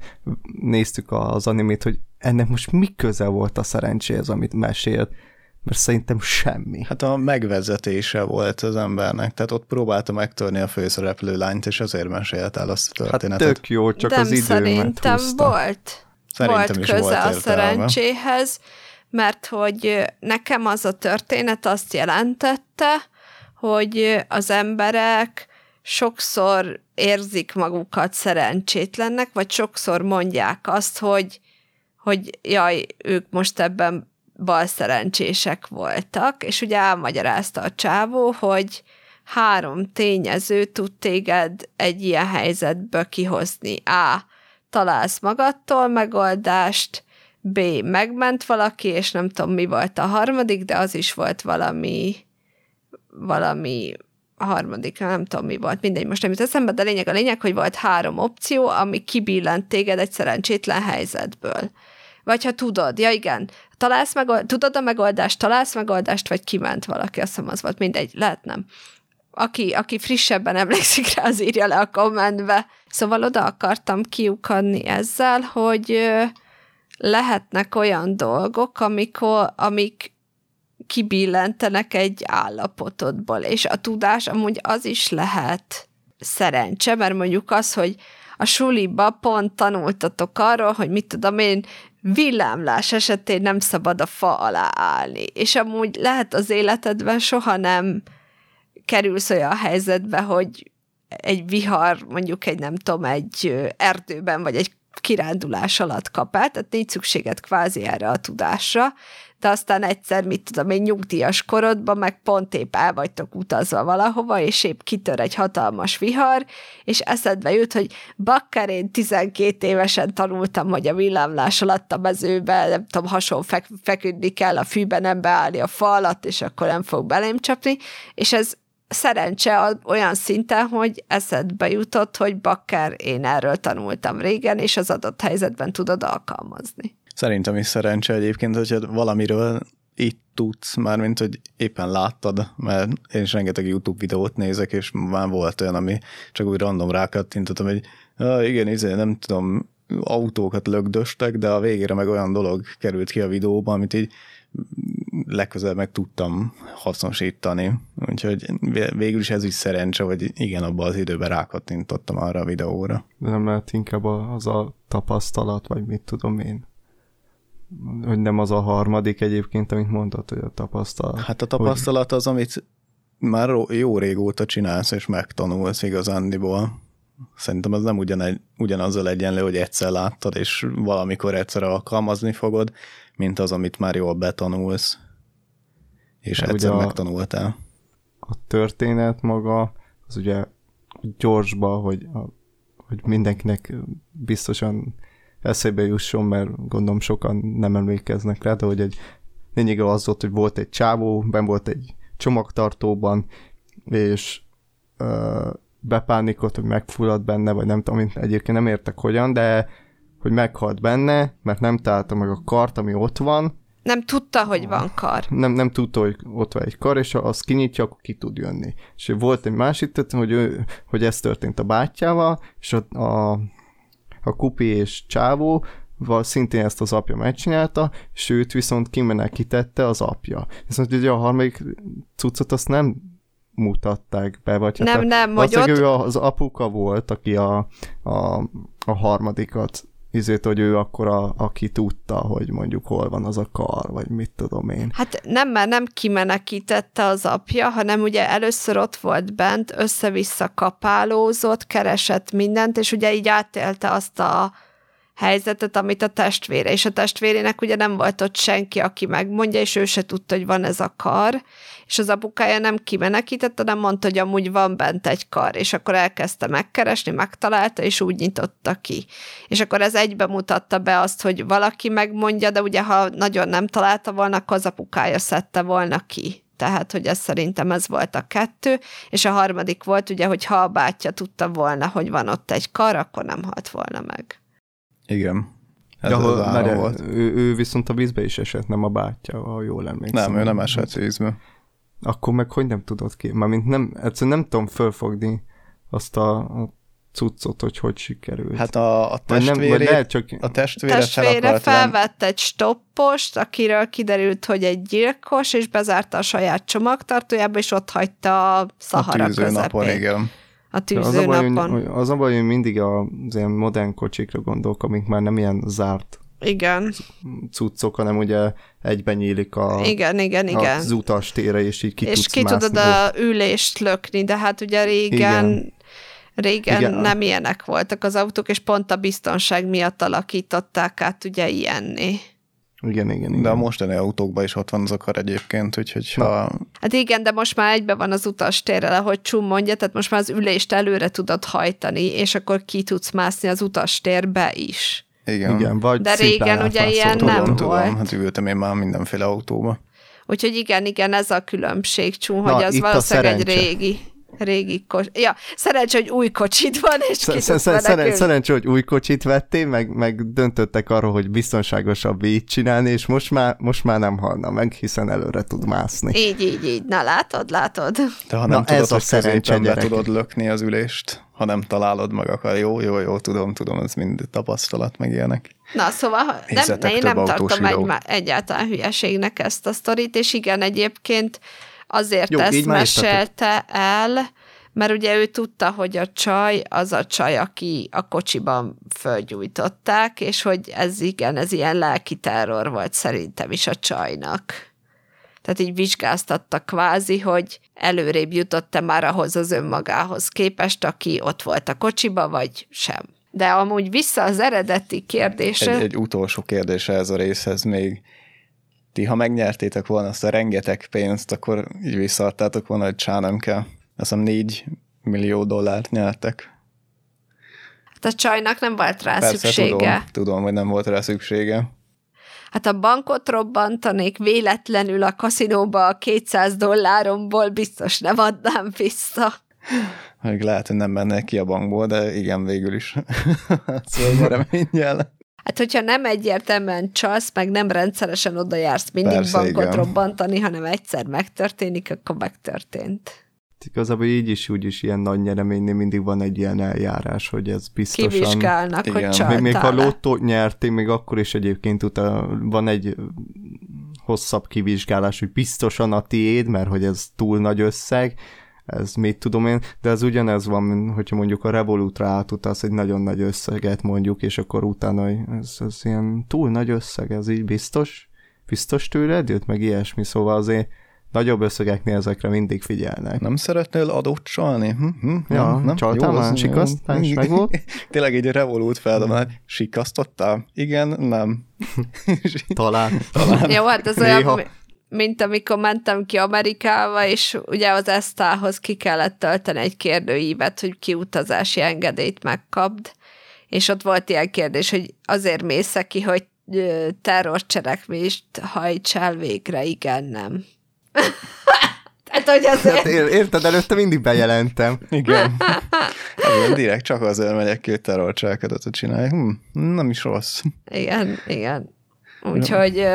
néztük az animét, hogy ennek most mi köze volt a szerencséhez, amit mesélt mert szerintem semmi. Hát a megvezetése volt az embernek, tehát ott próbálta megtörni a főszereplő lányt, és ezért mesélt el azt a hát történetet. Hát tök jó, csak De az időmet szerintem húzta. volt. Szerintem volt is köze volt a szerencséhez, mert hogy nekem az a történet azt jelentette, hogy az emberek sokszor érzik magukat szerencsétlennek, vagy sokszor mondják azt, hogy, hogy jaj, ők most ebben balszerencsések voltak, és ugye elmagyarázta a csávó, hogy három tényező tud téged egy ilyen helyzetből kihozni. A. Találsz magadtól megoldást, B. Megment valaki, és nem tudom, mi volt a harmadik, de az is volt valami, valami a harmadik, nem tudom, mi volt, mindegy, most nem jut eszembe, de a lényeg a lényeg, hogy volt három opció, ami kibillent téged egy szerencsétlen helyzetből. Vagy ha tudod, ja igen, találsz megold, tudod a megoldást, találsz megoldást, vagy kiment valaki, azt hiszem az volt, mindegy, lehet nem. Aki, aki frissebben emlékszik rá, az írja le a kommentbe. Szóval oda akartam kiukadni ezzel, hogy lehetnek olyan dolgok, amikor, amik kibillentenek egy állapotodból, és a tudás amúgy az is lehet szerencse, mert mondjuk az, hogy a suliba pont tanultatok arról, hogy mit tudom én, villámlás esetén nem szabad a fa alá állni. És amúgy lehet az életedben soha nem kerülsz olyan helyzetbe, hogy egy vihar, mondjuk egy nem tudom, egy erdőben, vagy egy kirándulás alatt kap el, tehát nincs szükséged kvázi erre a tudásra, de aztán egyszer, mit tudom én, nyugdíjas korodban, meg pont épp el vagytok utazva valahova, és épp kitör egy hatalmas vihar, és eszedbe jut, hogy bakker én 12 évesen tanultam, hogy a villámlás alatt a mezőbe, nem tudom, hason fek- feküdni kell, a fűben nem beállni a fa alatt, és akkor nem fog belém csapni, és ez szerencse olyan szinten, hogy eszedbe jutott, hogy bakker én erről tanultam régen, és az adott helyzetben tudod alkalmazni. Szerintem is szerencse egyébként, hogyha valamiről itt tudsz, mármint, hogy éppen láttad, mert én is rengeteg YouTube videót nézek, és már volt olyan, ami csak úgy random rákattintottam, hogy ah, igen, izé, nem tudom, autókat lögdöstek, de a végére meg olyan dolog került ki a videóban, amit így legközelebb meg tudtam hasznosítani. Úgyhogy végül is ez is szerencse, hogy igen, abban az időben rákattintottam arra a videóra. De nem lehet inkább az a tapasztalat, vagy mit tudom én hogy nem az a harmadik egyébként, amit mondtad, hogy a tapasztalat. Hát a tapasztalat az, amit már jó régóta csinálsz, és megtanulsz igazándiból. Szerintem az nem ugyanegy, ugyanazzal egyenlő, hogy egyszer láttad, és valamikor egyszer alkalmazni fogod, mint az, amit már jól betanulsz, és hát egyszer a, megtanultál. A történet maga, az ugye gyorsba, hogy, a, hogy mindenkinek biztosan eszébe jusson, mert gondolom sokan nem emlékeznek rá, de hogy egy lényege az volt, hogy volt egy csávó, ben volt egy csomagtartóban, és ö, bepánikolt, hogy megfulladt benne, vagy nem tudom, egyébként nem értek hogyan, de hogy meghalt benne, mert nem találta meg a kart, ami ott van. Nem tudta, hogy van kar. Nem, nem tudta, hogy ott van egy kar, és ha azt kinyitja, akkor ki tud jönni. És volt egy másik, hogy, ő, hogy ez történt a bátyjával, és a, a a Kupi és Csávó szintén ezt az apja megcsinálta, és őt viszont kimenekítette az apja. Viszont ugye a harmadik cuccot azt nem mutatták be, vagy nem, hát nem, hogy ott... ő az apuka volt, aki a, a, a harmadikat izét, hogy ő akkor a, aki tudta, hogy mondjuk hol van az a kar, vagy mit tudom én. Hát nem, mert nem kimenekítette az apja, hanem ugye először ott volt bent, össze-vissza kapálózott, keresett mindent, és ugye így átélte azt a helyzetet, amit a testvére, és a testvérének ugye nem volt ott senki, aki megmondja, és ő se tudta, hogy van ez a kar, és az apukája nem kimenekítette, hanem mondta, hogy amúgy van bent egy kar, és akkor elkezdte megkeresni, megtalálta, és úgy nyitotta ki. És akkor ez egybe mutatta be azt, hogy valaki megmondja, de ugye ha nagyon nem találta volna, akkor az apukája szedte volna ki. tehát hogy ez szerintem ez volt a kettő, és a harmadik volt ugye, hogy ha a bátyja tudta volna, hogy van ott egy kar, akkor nem halt volna meg. Igen. Ez az mert volt. Ő, ő viszont a vízbe is esett, nem a bátyja, ha jól emlékszem. Nem, ő nem esett vízbe. Akkor meg hogy nem tudod ki? Mármint nem, egyszerűen nem tudom fölfogni azt a, a cuccot, hogy hogy sikerült. Hát a, a testvére, nem, csak... a testvére, testvére felvett egy stoppost, akiről kiderült, hogy egy gyilkos, és bezárta a saját csomagtartójába, és ott hagyta a Szahara a közepén. napon, igen. A tűző az napon. A baj, az a baj, hogy mindig az ilyen modern kocsikra gondolok, amik már nem ilyen zárt igen. cuccok, hanem ugye egyben nyílik a, igen, igen, igen. az utastére, és így ki És ki tudod a ülést lökni, de hát ugye régen igen. Régen Igen. nem ilyenek voltak az autók, és pont a biztonság miatt alakították át ugye ilyenni. Igen, igen, igen. De a mostani autókban is ott van az akar egyébként, úgyhogy ha... Hát igen, de most már egybe van az utastérrel, ahogy Csum mondja, tehát most már az ülést előre tudod hajtani, és akkor ki tudsz mászni az utastérbe is. Igen. igen vagy de régen ugye ilyen tudom, nem tudom, volt. Hát ültem én már mindenféle autóba. Úgyhogy igen, igen, ez a különbség, Csum, hogy az valószínűleg egy régi régi kocsi. Ja, szerencsé, hogy új kocsit van, és ki sz- sz- szeren- Szerencsé, hogy új kocsit vettél, meg, meg döntöttek arról, hogy biztonságosabb így csinálni, és most már, most már nem halna meg, hiszen előre tud mászni. Így, így, így. Na látod, látod. De ha nem Na, tudod, ez a szerencse, be tudod lökni az ülést, ha nem találod meg akar. Jó, jó, jó, tudom, tudom, ez mind tapasztalat, meg ilyenek. Na, szóval nem, én nem tartom egy, egyáltalán hülyeségnek ezt a sztorit, és igen, egyébként azért Jó, ezt mesélte el, mert ugye ő tudta, hogy a csaj az a csaj, aki a kocsiban fölgyújtották, és hogy ez igen, ez ilyen lelki terror volt szerintem is a csajnak. Tehát így vizsgáztatta kvázi, hogy előrébb jutott-e már ahhoz az önmagához képest, aki ott volt a kocsiba, vagy sem. De amúgy vissza az eredeti kérdése. Egy, egy utolsó kérdése ez a részhez még ti, ha megnyertétek volna azt a rengeteg pénzt, akkor így visszaadtátok volna, hogy csá nem kell. Azt hiszem 4 millió dollárt nyertek. Hát a csajnak nem volt rá Persze, szüksége. Tudom, tudom, hogy nem volt rá szüksége. Hát a bankot robbantanék véletlenül a kaszinóba a 200 dolláromból, biztos nem adnám vissza. Még lehet, hogy nem mennek ki a bankból, de igen, végül is. szóval reménnyel. Hát, hogyha nem egyértelműen csalsz, meg nem rendszeresen oda jársz mindig Persze, bankot igen. robbantani, hanem egyszer megtörténik, akkor megtörtént. Igazából így is, úgy is ilyen nagy nyereménynél mindig van egy ilyen eljárás, hogy ez biztosan... Kivizsgálnak, igen. hogy csaltál Még, még ha lottót nyertél, még akkor is egyébként utána van egy hosszabb kivizsgálás, hogy biztosan a tiéd, mert hogy ez túl nagy összeg, ez mit tudom én, de ez ugyanez van, hogyha mondjuk a Revolutra átutasz egy nagyon nagy összeget mondjuk, és akkor utána ez, ez ilyen túl nagy összeg, ez így biztos? Biztos tőled jött, meg ilyesmi, szóval azért nagyobb összegeknél ezekre mindig figyelnek. Nem szeretnél adót csalni? Hm, hm, ja, nem, csaltál már, sikasztás, meg volt? Tényleg egy revolút feldom, sikasztottál? Igen, nem. Talán. Talán. Jó, hát ez olyan, mint amikor mentem ki Amerikába, és ugye az esztához ki kellett tölteni egy kérdőívet, hogy kiutazási engedélyt megkapd, és ott volt ilyen kérdés, hogy azért mész ki, hogy terrorcselekvést hajtsál végre, igen, nem. Tehát, hogy azért... Hát érted, előtte mindig bejelentem. Igen. Igen, direkt csak azért megyek ki, hogy terrorcselekadatot csinálják. Hm, nem is rossz. Igen, igen. Úgyhogy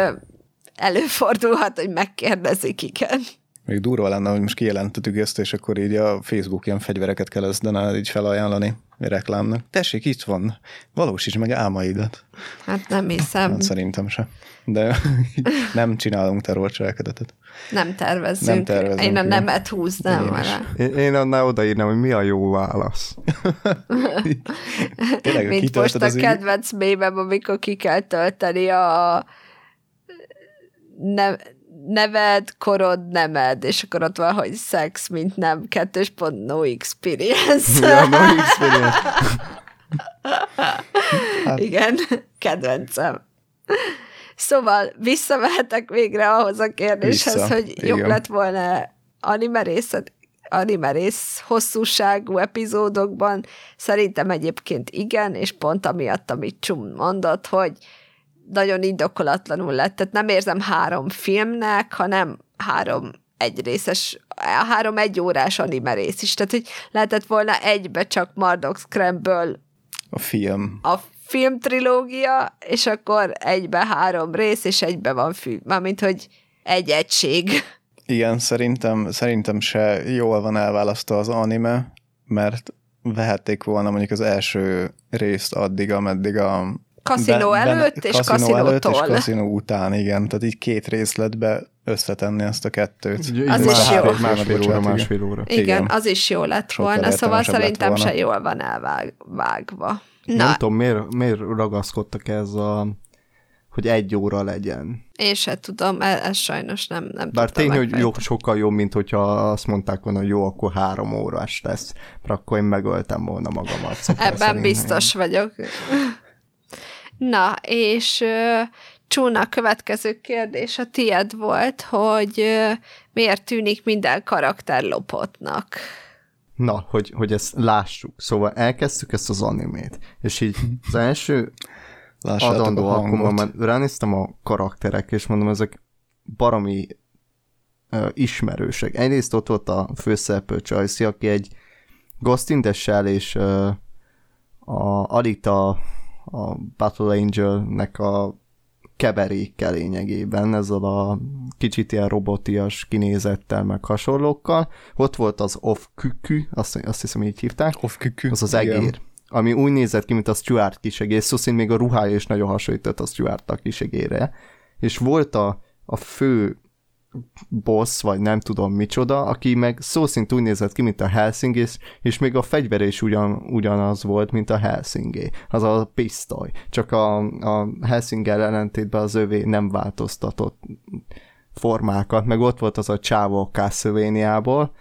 előfordulhat, hogy megkérdezik, igen. Még durva lenne, hogy most kijelentettük ezt, és akkor így a Facebook ilyen fegyvereket kezdene így felajánlani reklámnak. Tessék, itt van, valósíts meg álmaidat. Hát nem hiszem. Hát szerintem se. De nem csinálunk terrorcselekedetet. Nem tervezzünk. Nem tervezünk. Én a nemet húznám vele. Én, én annál odaírnám, hogy mi a jó válasz. Tényleg, Mint most a kedvenc mémem, amikor ki kell tölteni a ne, neved, korod, nemed, és akkor ott van, hogy sex, mint nem, kettős pont, no experience. Ja, no experience. hát. Igen, kedvencem. Szóval visszamehetek végre ahhoz a kérdéshez, Vissza. hogy Igen. jobb lett volna animerészet, animerész hosszúságú epizódokban. Szerintem egyébként igen, és pont amiatt, amit Csum mondott, hogy nagyon indokolatlanul lett. Tehát nem érzem három filmnek, hanem három egy részes, a három egy órás anime rész is, tehát hogy lehetett volna egybe csak Mardok Scramble a film. A film trilógia, és akkor egybe három rész, és egybe van fű, mármint, hogy egy egység. Igen, szerintem, szerintem se jól van elválasztva az anime, mert vehették volna mondjuk az első részt addig, ameddig a Kaszinó be, előtt és kaszinó előtt és kaszinó után, igen. Tehát így két részletbe összetenni ezt a kettőt. Az is jó. Másfél óra, másfél óra. Igen, igen, az is jó lett Sokkal volna, szóval szerintem volna. se jól van elvágva. Na. Nem tudom, miért, miért ragaszkodtak ez a hogy egy óra legyen. Én se tudom, ez, ez sajnos nem, nem Bár tény, hogy jó, sokkal jobb, mint hogyha azt mondták volna, hogy jó, akkor három órás lesz, mert akkor én megöltem volna magamat. Ebben szerint. biztos vagyok. Na, és uh, Csúna, a következő kérdés a tied volt, hogy miért tűnik minden karakter lopottnak? Na, hogy, hogy ezt lássuk. Szóval elkezdtük ezt az animét, és így az első Lássátok adandó alkalommal már ránéztem a karakterek, és mondom, ezek baromi uh, ismerősek. Egyrészt ott volt a főszereplő Csajci, aki egy Ghost in the Shell és uh, a Alita a Battle Angel-nek a keverékkel lényegében, ezzel a kicsit ilyen robotias kinézettel, meg hasonlókkal. Ott volt az Off Kükü, azt, azt hiszem így hívták. Off Kükü. Az az egér. Igen. Ami úgy nézett ki, mint a Stuart kisegér, szó szóval még a ruhája is nagyon hasonlított a Stuart a kisegére. És volt a, a fő boss, vagy nem tudom micsoda, aki meg szó szint úgy nézett ki, mint a Helsing, és, és még a fegyver is ugyan, ugyanaz volt, mint a Helsingé. Az a pisztoly. Csak a, a Helsinger ellentétben az övé nem változtatott formákat, meg ott volt az a csávó castlevania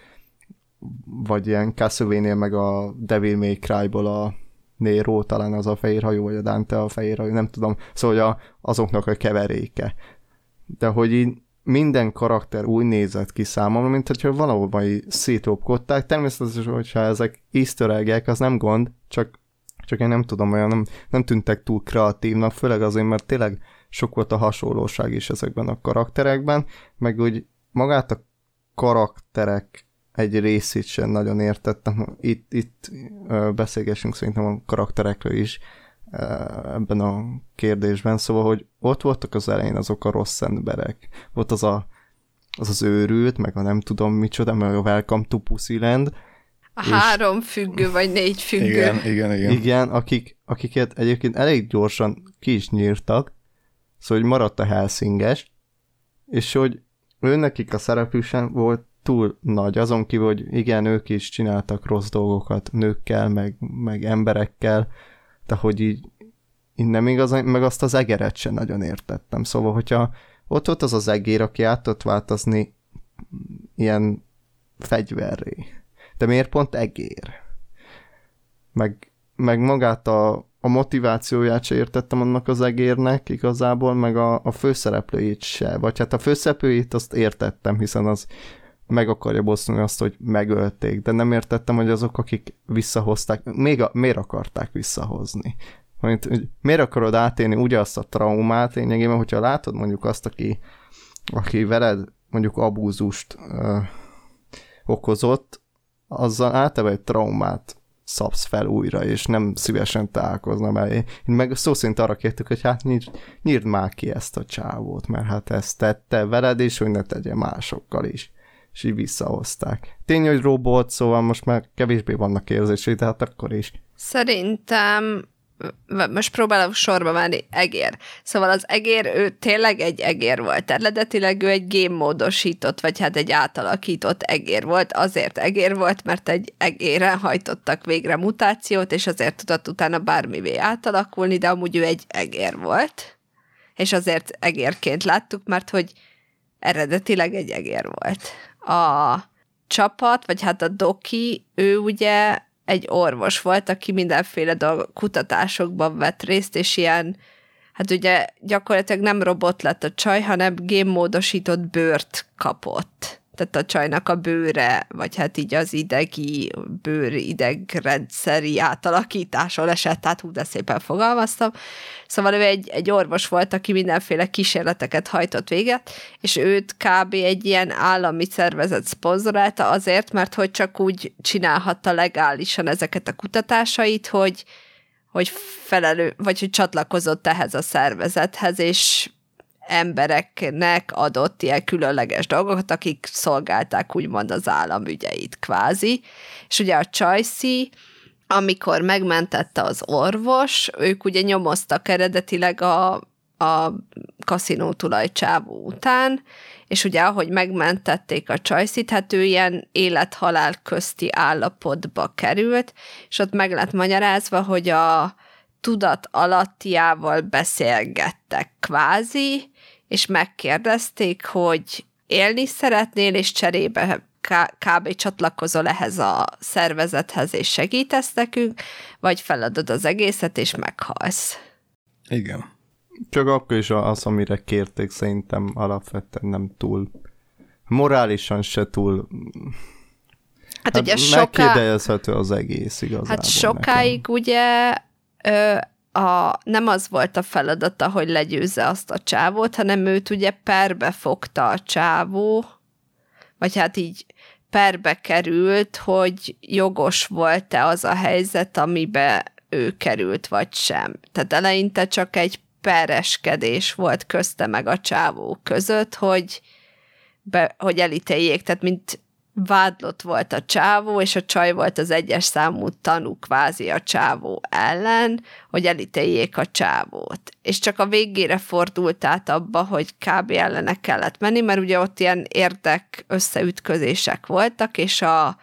vagy ilyen Castlevania meg a Devil May Cry-ból a Nero, talán az a fehér vagy a Dante a fehér nem tudom, szóval azoknak a keveréke. De hogy így minden karakter úgy nézett ki számomra, mint hogyha valahol majd szétlopkodták. Természetesen, hogyha ezek easter egg az nem gond, csak, csak én nem tudom, olyan nem, nem tűntek túl kreatívnak, főleg azért, mert tényleg sok volt a hasonlóság is ezekben a karakterekben, meg úgy magát a karakterek egy részét sem nagyon értettem. Itt, itt beszélgessünk szerintem a karakterekről is, ebben a kérdésben, szóval, hogy ott voltak az elején azok a rossz emberek. Volt az a, az, az őrült, meg a nem tudom micsoda, meg a Welcome to Pussyland. A és... három függő, vagy négy függő. Igen, igen, igen. Igen, akik, akiket egyébként elég gyorsan ki is nyírtak, szóval, hogy maradt a Helsinges, és hogy ő nekik a szerepük sem volt túl nagy, azon kívül, hogy igen, ők is csináltak rossz dolgokat nőkkel, meg, meg emberekkel, de hogy így, így nem igazán, meg azt az egeret sem nagyon értettem. Szóval, hogyha ott volt az az egér, aki át tudott változni ilyen fegyverré. De miért pont egér? Meg, meg magát a, a motivációját se értettem annak az egérnek igazából, meg a, a főszereplőjét se. Vagy hát a főszereplőjét azt értettem, hiszen az meg akarja bosszulni azt, hogy megölték, de nem értettem, hogy azok, akik visszahozták, még a, miért akarták visszahozni? Mert, hogy miért akarod átélni ugye azt a traumát lényegében, hogyha látod mondjuk azt, aki, aki veled mondjuk abúzust ö, okozott, azzal általában egy traumát szabsz fel újra, és nem szívesen találkozna vele. Én meg szó szerint arra kértük, hogy hát nyírd, nyírd már ki ezt a csávót, mert hát ezt tette veled, és hogy ne tegye másokkal is és így visszahozták. Tény, hogy robot, szóval most már kevésbé vannak érzései, de hát akkor is. Szerintem most próbálom sorba menni, egér. Szóval az egér, ő tényleg egy egér volt. Eredetileg ő egy gémmódosított, vagy hát egy átalakított egér volt. Azért egér volt, mert egy egéren hajtottak végre mutációt, és azért tudott utána bármivé átalakulni, de amúgy ő egy egér volt. És azért egérként láttuk, mert hogy eredetileg egy egér volt a csapat, vagy hát a doki, ő ugye egy orvos volt, aki mindenféle dolg, kutatásokban vett részt, és ilyen, hát ugye gyakorlatilag nem robot lett a csaj, hanem gémmódosított bőrt kapott. Tehát a csajnak a bőre, vagy hát így az idegi, bőr idegrendszeri átalakításon esett, tehát hú, de szépen fogalmaztam. Szóval ő egy, egy orvos volt, aki mindenféle kísérleteket hajtott véget, és őt kb. egy ilyen állami szervezet szponzorálta azért, mert hogy csak úgy csinálhatta legálisan ezeket a kutatásait, hogy, hogy felelő, vagy hogy csatlakozott ehhez a szervezethez, és embereknek adott ilyen különleges dolgokat, akik szolgálták úgymond az állam ügyeit kvázi. És ugye a Csajci, amikor megmentette az orvos, ők ugye nyomoztak eredetileg a, a kaszinó tulajcsávó után, és ugye ahogy megmentették a csajszit, hát ő ilyen élethalál közti állapotba került, és ott meg lett magyarázva, hogy a tudat alattiával beszélgettek kvázi, és megkérdezték, hogy élni szeretnél, és cserébe kb. csatlakozol ehhez a szervezethez, és segítesz nekünk, vagy feladod az egészet, és meghalsz. Igen. Csak akkor is az, amire kérték, szerintem alapvetően nem túl morálisan se túl Hát, hát ugye soká... az egész igazából. Hát sokáig nekem. ugye ö, a, nem az volt a feladata, hogy legyőzze azt a csávót, hanem őt ugye perbe fogta a csávó, vagy hát így perbe került, hogy jogos volt-e az a helyzet, amibe ő került, vagy sem. Tehát eleinte csak egy pereskedés volt közte meg a csávó között, hogy, be, hogy elítéljék, tehát mint vádlott volt a csávó, és a csaj volt az egyes számú tanú kvázi a csávó ellen, hogy elítéljék a csávót. És csak a végére fordult át abba, hogy kb. ellene kellett menni, mert ugye ott ilyen érdek összeütközések voltak, és a,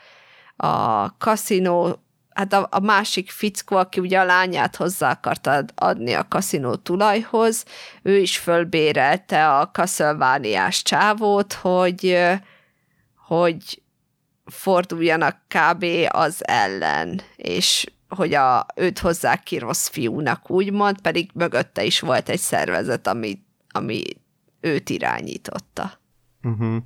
a kaszinó hát a, a másik fickó, aki ugye a lányát hozzá akarta adni a kaszinó tulajhoz, ő is fölbérelte a kaszölvániás csávót, hogy hogy forduljanak kb. az ellen, és hogy a, őt hozzák ki rossz fiúnak, úgymond, pedig mögötte is volt egy szervezet, ami, ami őt irányította. Uh-huh.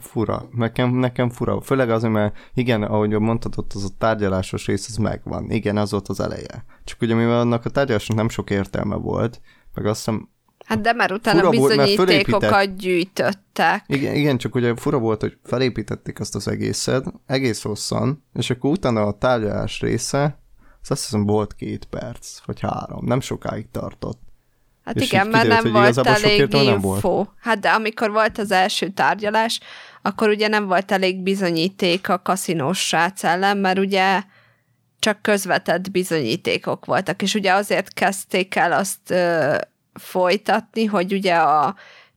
Fura. Nekem, nekem fura. Főleg azért, mert igen, ahogy mondtad, ott az a tárgyalásos rész, az megvan. Igen, az volt az eleje. Csak ugye, mivel annak a tárgyalásnak nem sok értelme volt, meg azt hiszem Hát de már utána fura bizonyítékokat volt, gyűjtöttek. Igen, igen, csak ugye fura volt, hogy felépítették azt az egészet, egész hosszan, és akkor utána a tárgyalás része, az azt hiszem volt két perc, vagy három, nem sokáig tartott. Hát és igen, mert nem volt elég info. Volt. Hát de amikor volt az első tárgyalás, akkor ugye nem volt elég bizonyíték a kaszinós srác ellen, mert ugye csak közvetett bizonyítékok voltak, és ugye azért kezdték el azt folytatni, hogy ugye a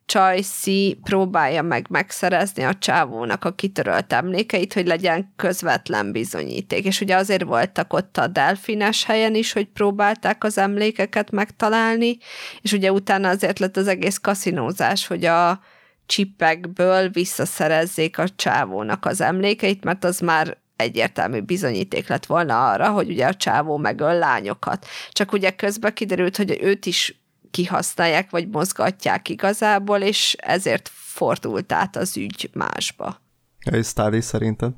Csajci próbálja meg megszerezni a csávónak a kitörölt emlékeit, hogy legyen közvetlen bizonyíték. És ugye azért voltak ott a delfines helyen is, hogy próbálták az emlékeket megtalálni, és ugye utána azért lett az egész kaszinózás, hogy a csipekből visszaszerezzék a csávónak az emlékeit, mert az már egyértelmű bizonyíték lett volna arra, hogy ugye a csávó megöl lányokat. Csak ugye közben kiderült, hogy őt is kihasználják, vagy mozgatják igazából, és ezért fordult át az ügy másba. És Stádi szerinted?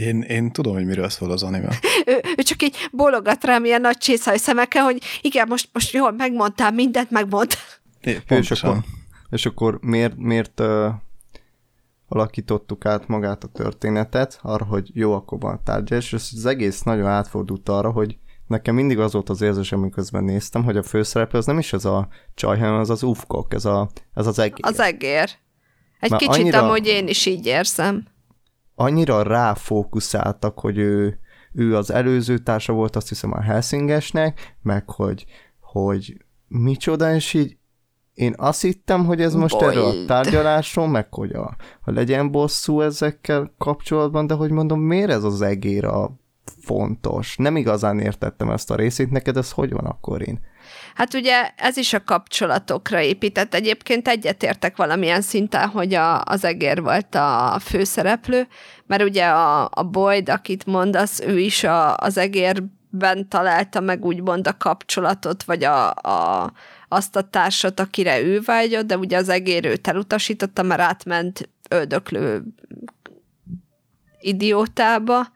Én, én tudom, hogy miről szól az anime. ő, ő csak így bologat rám ilyen nagy csészaj szemekkel, hogy igen, most, most jól megmondtál, mindent megmondtál. És akkor, és akkor miért, miért uh, alakítottuk át magát a történetet arra, hogy jó, akkor van a tárgyalás, és az egész nagyon átfordult arra, hogy nekem mindig az volt az érzésem, miközben néztem, hogy a főszereplő az nem is ez a csaj, hanem az az ufkok, ez, a, ez az egér. Az egér. Egy Már kicsit annyira, amúgy én is így érzem. Annyira ráfókuszáltak, hogy ő, ő az előző társa volt, azt hiszem a Helsingesnek, meg hogy, hogy micsoda, és így én azt hittem, hogy ez most Boyd. erről a tárgyalásról, meg hogy a, a legyen bosszú ezekkel kapcsolatban, de hogy mondom, miért ez az egér a fontos. Nem igazán értettem ezt a részét, neked ez hogy van akkor én? Hát ugye ez is a kapcsolatokra épített. Egyébként egyetértek valamilyen szinten, hogy a, az egér volt a főszereplő, mert ugye a, a Boyd, akit mondasz, ő is a, az egérben találta meg úgymond a kapcsolatot, vagy a, a, azt a társat, akire ő vágyott, de ugye az egér őt elutasította, mert átment öldöklő idiótába,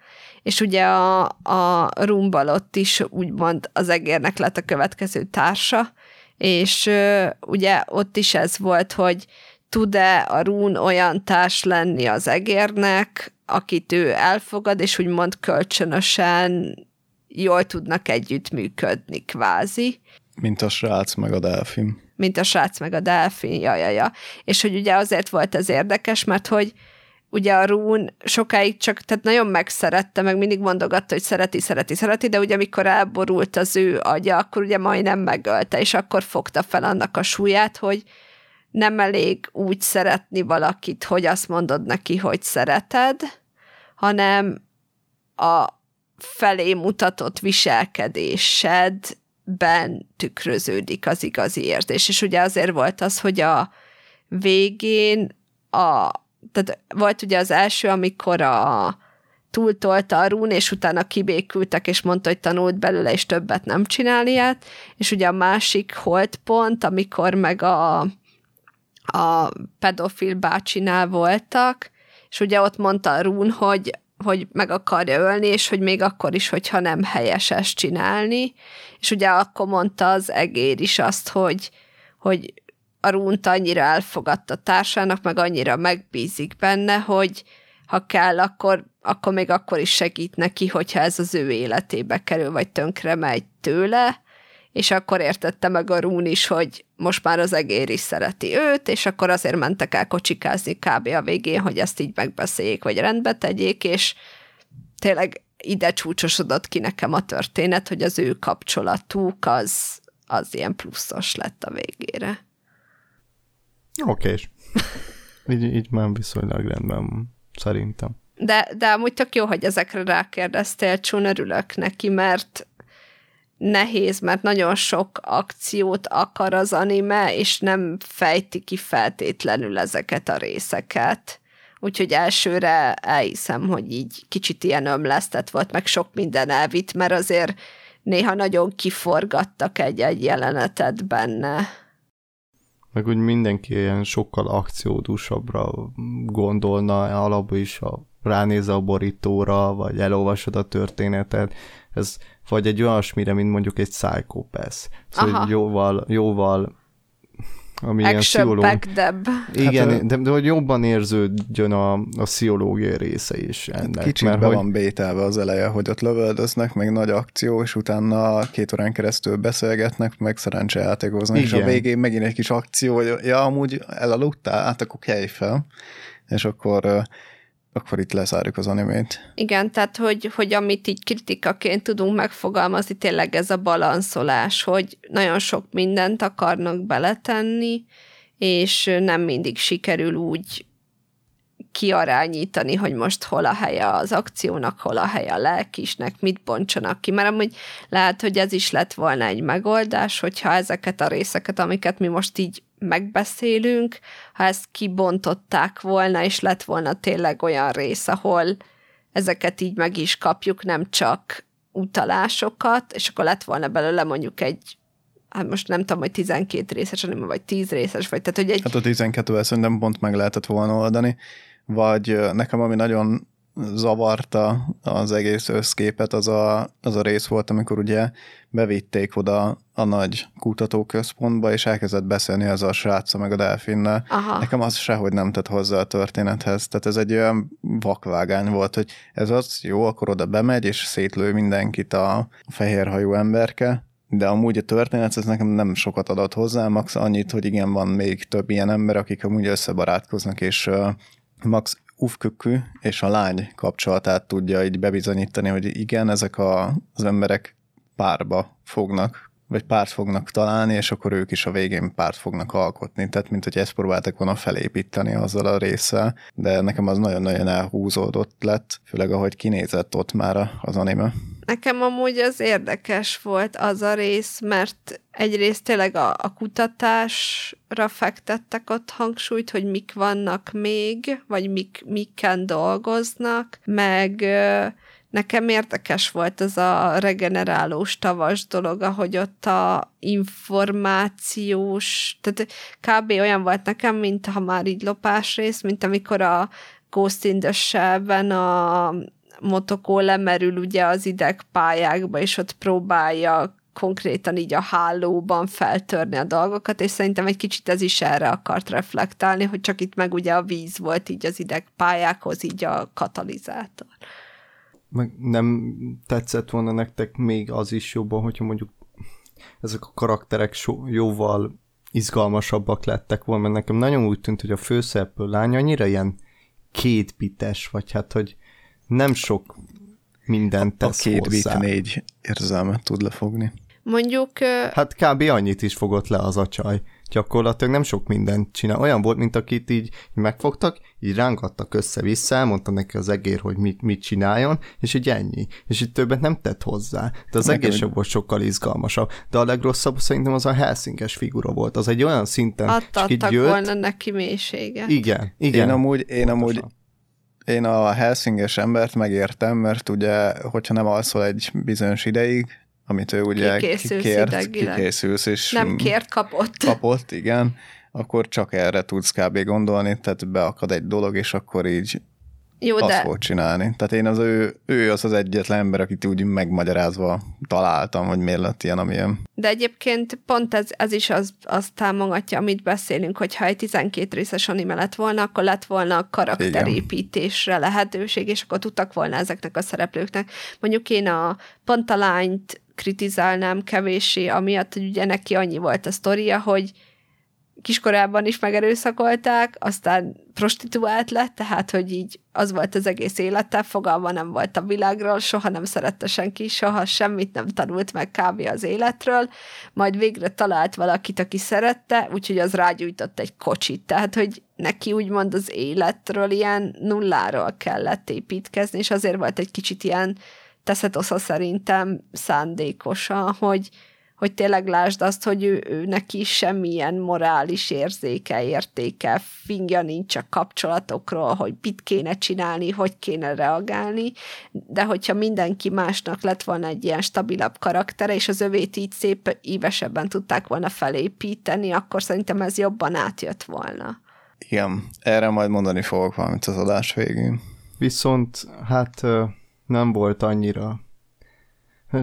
és ugye a, a rumbalott is úgymond az egérnek lett a következő társa, és ö, ugye ott is ez volt, hogy tud-e a rún olyan társ lenni az egérnek, akit ő elfogad, és úgymond kölcsönösen jól tudnak együttműködni, kvázi. Mint a srác meg a delfin. Mint a srác meg a delfin, ja, ja, ja. És hogy ugye azért volt ez érdekes, mert hogy ugye a Rún sokáig csak, tehát nagyon megszerette, meg mindig mondogatta, hogy szereti, szereti, szereti, de ugye amikor elborult az ő agya, akkor ugye majdnem megölte, és akkor fogta fel annak a súlyát, hogy nem elég úgy szeretni valakit, hogy azt mondod neki, hogy szereted, hanem a felé mutatott viselkedésedben tükröződik az igazi érzés. És ugye azért volt az, hogy a végén a, tehát volt ugye az első, amikor a túltolta a rún, és utána kibékültek, és mondta, hogy tanult belőle, és többet nem csinál ilyet, és ugye a másik holdpont, amikor meg a, a pedofil bácsinál voltak, és ugye ott mondta a rún, hogy hogy meg akarja ölni, és hogy még akkor is, hogyha nem helyes ezt csinálni. És ugye akkor mondta az egér is azt, hogy, hogy a Runt annyira elfogadta társának, meg annyira megbízik benne, hogy ha kell, akkor, akkor még akkor is segít neki, hogyha ez az ő életébe kerül, vagy tönkre megy tőle, és akkor értette meg a Rún is, hogy most már az egér is szereti őt, és akkor azért mentek el kocsikázni kb. a végén, hogy ezt így megbeszéljék, vagy rendbe tegyék, és tényleg ide csúcsosodott ki nekem a történet, hogy az ő kapcsolatuk az, az ilyen pluszos lett a végére. Oké. így, így már viszonylag rendben, szerintem. De, de amúgy tök jó, hogy ezekre rákérdeztél, Csun, örülök neki, mert nehéz, mert nagyon sok akciót akar az anime, és nem fejti ki feltétlenül ezeket a részeket. Úgyhogy elsőre elhiszem, hogy így kicsit ilyen ömlesztett volt, meg sok minden elvitt, mert azért néha nagyon kiforgattak egy-egy jelenetet benne. Meg úgy mindenki ilyen sokkal akciódusabbra gondolna, alapból is a ránéz a borítóra, vagy elolvasod a történetet. Ez vagy egy olyasmire, mint mondjuk egy Psychopath. Szóval Aha. jóval, jóval ami ilyen psziológ... Igen, hát, de, de hogy jobban érződjön a, a pszichológiai része is ennek. Kicsit mert be hogy... van bételve az eleje, hogy ott lövöldöznek, meg nagy akció, és utána két órán keresztül beszélgetnek, meg szerencsejátékoznak, és a végén megint egy kis akció, hogy ja, amúgy elaludtál, hát akkor kelj fel, és akkor akkor itt lezárjuk az animét. Igen, tehát hogy, hogy amit így kritikaként tudunk megfogalmazni, tényleg ez a balanszolás, hogy nagyon sok mindent akarnak beletenni, és nem mindig sikerül úgy kiarányítani, hogy most hol a helye az akciónak, hol a helye a lelkisnek, mit bontsanak ki, mert amúgy lehet, hogy ez is lett volna egy megoldás, hogyha ezeket a részeket, amiket mi most így megbeszélünk, ha ezt kibontották volna, és lett volna tényleg olyan rész, ahol ezeket így meg is kapjuk, nem csak utalásokat, és akkor lett volna belőle mondjuk egy hát most nem tudom, hogy 12 részes hanem vagy 10 részes, vagy tehát, hogy egy... Hát a 12 szerintem pont meg lehetett volna oldani, vagy nekem ami nagyon zavarta az egész összképet, az a, az a rész volt, amikor ugye bevitték oda a nagy kutatóközpontba, és elkezdett beszélni az a sráca meg a delfinnel. Aha. Nekem az sehogy nem tett hozzá a történethez. Tehát ez egy olyan vakvágány volt, hogy ez az, jó, akkor oda bemegy, és szétlő mindenkit a fehérhajú emberke, de amúgy a történet ez nekem nem sokat adott hozzá, max annyit, hogy igen, van még több ilyen ember, akik amúgy összebarátkoznak, és max ufkökű és a lány kapcsolatát tudja így bebizonyítani, hogy igen, ezek a, az emberek párba fognak, vagy párt fognak találni, és akkor ők is a végén párt fognak alkotni. Tehát, mint hogy ezt próbáltak volna felépíteni azzal a résszel, de nekem az nagyon-nagyon elhúzódott lett, főleg ahogy kinézett ott már az anime. Nekem amúgy az érdekes volt az a rész, mert egyrészt tényleg a, a kutatásra fektettek ott hangsúlyt, hogy mik vannak még, vagy mik, mikken dolgoznak, meg nekem érdekes volt ez a regenerálós tavas dolog, ahogy ott a információs, tehát kb. olyan volt nekem, mint ha már így lopás rész, mint amikor a Ghost in the Shell-ben a motokó lemerül ugye az idegpályákba, és ott próbálja konkrétan így a hálóban feltörni a dolgokat, és szerintem egy kicsit ez is erre akart reflektálni, hogy csak itt meg ugye a víz volt így az idegpályákhoz, így a katalizátor. Meg nem tetszett volna nektek még az is jobban, hogyha mondjuk ezek a karakterek so, jóval izgalmasabbak lettek volna, mert nekem nagyon úgy tűnt, hogy a főszereplő lány annyira ilyen kétbites, vagy hát, hogy nem sok mindent tesz A két hozzá. bit négy érzelmet tud lefogni. Mondjuk... Hát kb. annyit is fogott le az a csaj. Gyakorlatilag nem sok mindent csinál. Olyan volt, mint akit így megfogtak, így rángattak össze-vissza, elmondta neki az egér, hogy mit, mit csináljon, és így ennyi. És így többet nem tett hozzá. De az egész sem volt sokkal izgalmasabb. De a legrosszabb szerintem az a Helsinges figura volt. Az egy olyan szinten csak így jött. volna neki mélységet. Igen, igen. Én amúgy, én amúgy én a Helsinges embert megértem, mert ugye, hogyha nem alszol egy bizonyos ideig, amit ő ugye kikészülsz kért, idegileg. kikészülsz, és Nem kért, kapott. Kapott, igen. Akkor csak erre tudsz kb. gondolni, tehát beakad egy dolog, és akkor így jó, azt de... fog csinálni. Tehát én az ő, ő az az egyetlen ember, akit úgy megmagyarázva találtam, hogy miért lett ilyen, amilyen. De egyébként pont ez, ez is az, azt támogatja, amit beszélünk, hogy ha egy 12 részes anime lett volna, akkor lett volna karakterépítésre lehetőség, és akkor tudtak volna ezeknek a szereplőknek. Mondjuk én a Pantalányt kritizálnám kevéssé, amiatt, hogy ugye neki annyi volt a sztoria, hogy kiskorában is megerőszakolták, aztán prostituált lett, tehát, hogy így az volt az egész élete, fogalma nem volt a világról, soha nem szerette senki, soha semmit nem tanult meg kb. az életről, majd végre talált valakit, aki szerette, úgyhogy az rágyújtott egy kocsit, tehát, hogy neki úgymond az életről ilyen nulláról kellett építkezni, és azért volt egy kicsit ilyen teszetosza szerintem szándékosan, hogy, hogy tényleg lásd azt, hogy ő, ő neki semmilyen morális érzéke, értéke, fingja nincs a kapcsolatokról, hogy mit kéne csinálni, hogy kéne reagálni, de hogyha mindenki másnak lett volna egy ilyen stabilabb karaktere, és az övét így szép ívesebben tudták volna felépíteni, akkor szerintem ez jobban átjött volna. Igen, erre majd mondani fogok valamit az adás végén. Viszont hát nem volt annyira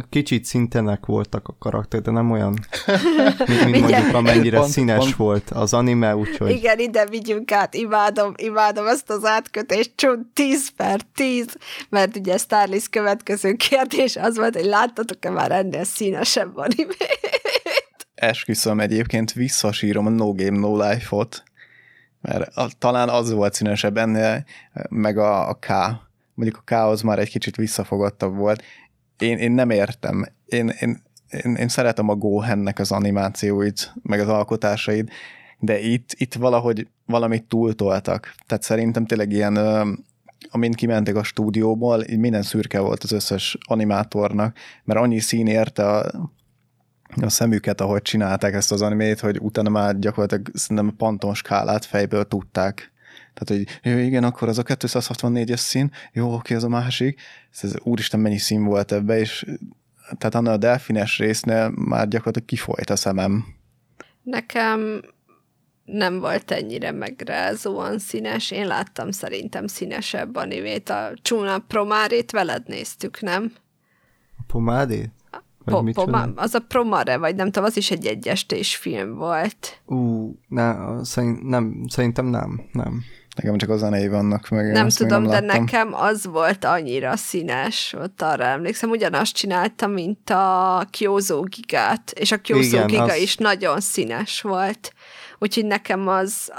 Kicsit szintenek voltak a karakter, de nem olyan, mint, mint mondjuk amennyire pont, színes pont. volt az anime, úgyhogy... Igen, ide vigyünk át, imádom, imádom ezt az átkötést, csont 10 per 10, mert ugye Starlist következő kérdés az volt, hogy láttatok-e már ennél színesebb animét? Esküszöm, egyébként visszasírom a No Game No Life-ot, mert a, talán az volt színesebb ennél, meg a, a K. Mondjuk a K az már egy kicsit visszafogottabb volt, én, én nem értem. Én, én, én, én szeretem a Gohennek az animációit, meg az alkotásait, de itt, itt valahogy valamit túltoltak. Tehát szerintem tényleg ilyen, amint kimentek a stúdióból, így minden szürke volt az összes animátornak, mert annyi szín érte a, a szemüket, ahogy csinálták ezt az animét, hogy utána már gyakorlatilag szerintem a panton skálát fejből tudták tehát, hogy jó, igen, akkor az a 264-es szín, jó, oké, az a másik. Ez, úristen, mennyi szín volt ebbe, és tehát annál a delfines résznél már gyakorlatilag kifolyt a szemem. Nekem nem volt ennyire megrázóan színes. Én láttam szerintem színesebb animét. A Csúna Promárét veled néztük, nem? A pomádét? Po, po, az a Promare, vagy nem tudom, az is egy egyestés film volt. Ú, ne, szerint, nem, szerintem nem, nem. Nekem csak a zenei vannak meg. Nem tudom, nem de nekem az volt annyira színes, ott arra emlékszem, ugyanazt csináltam, mint a Kyozo Gigát, és a Igen, Giga az... is nagyon színes volt. Úgyhogy nekem az,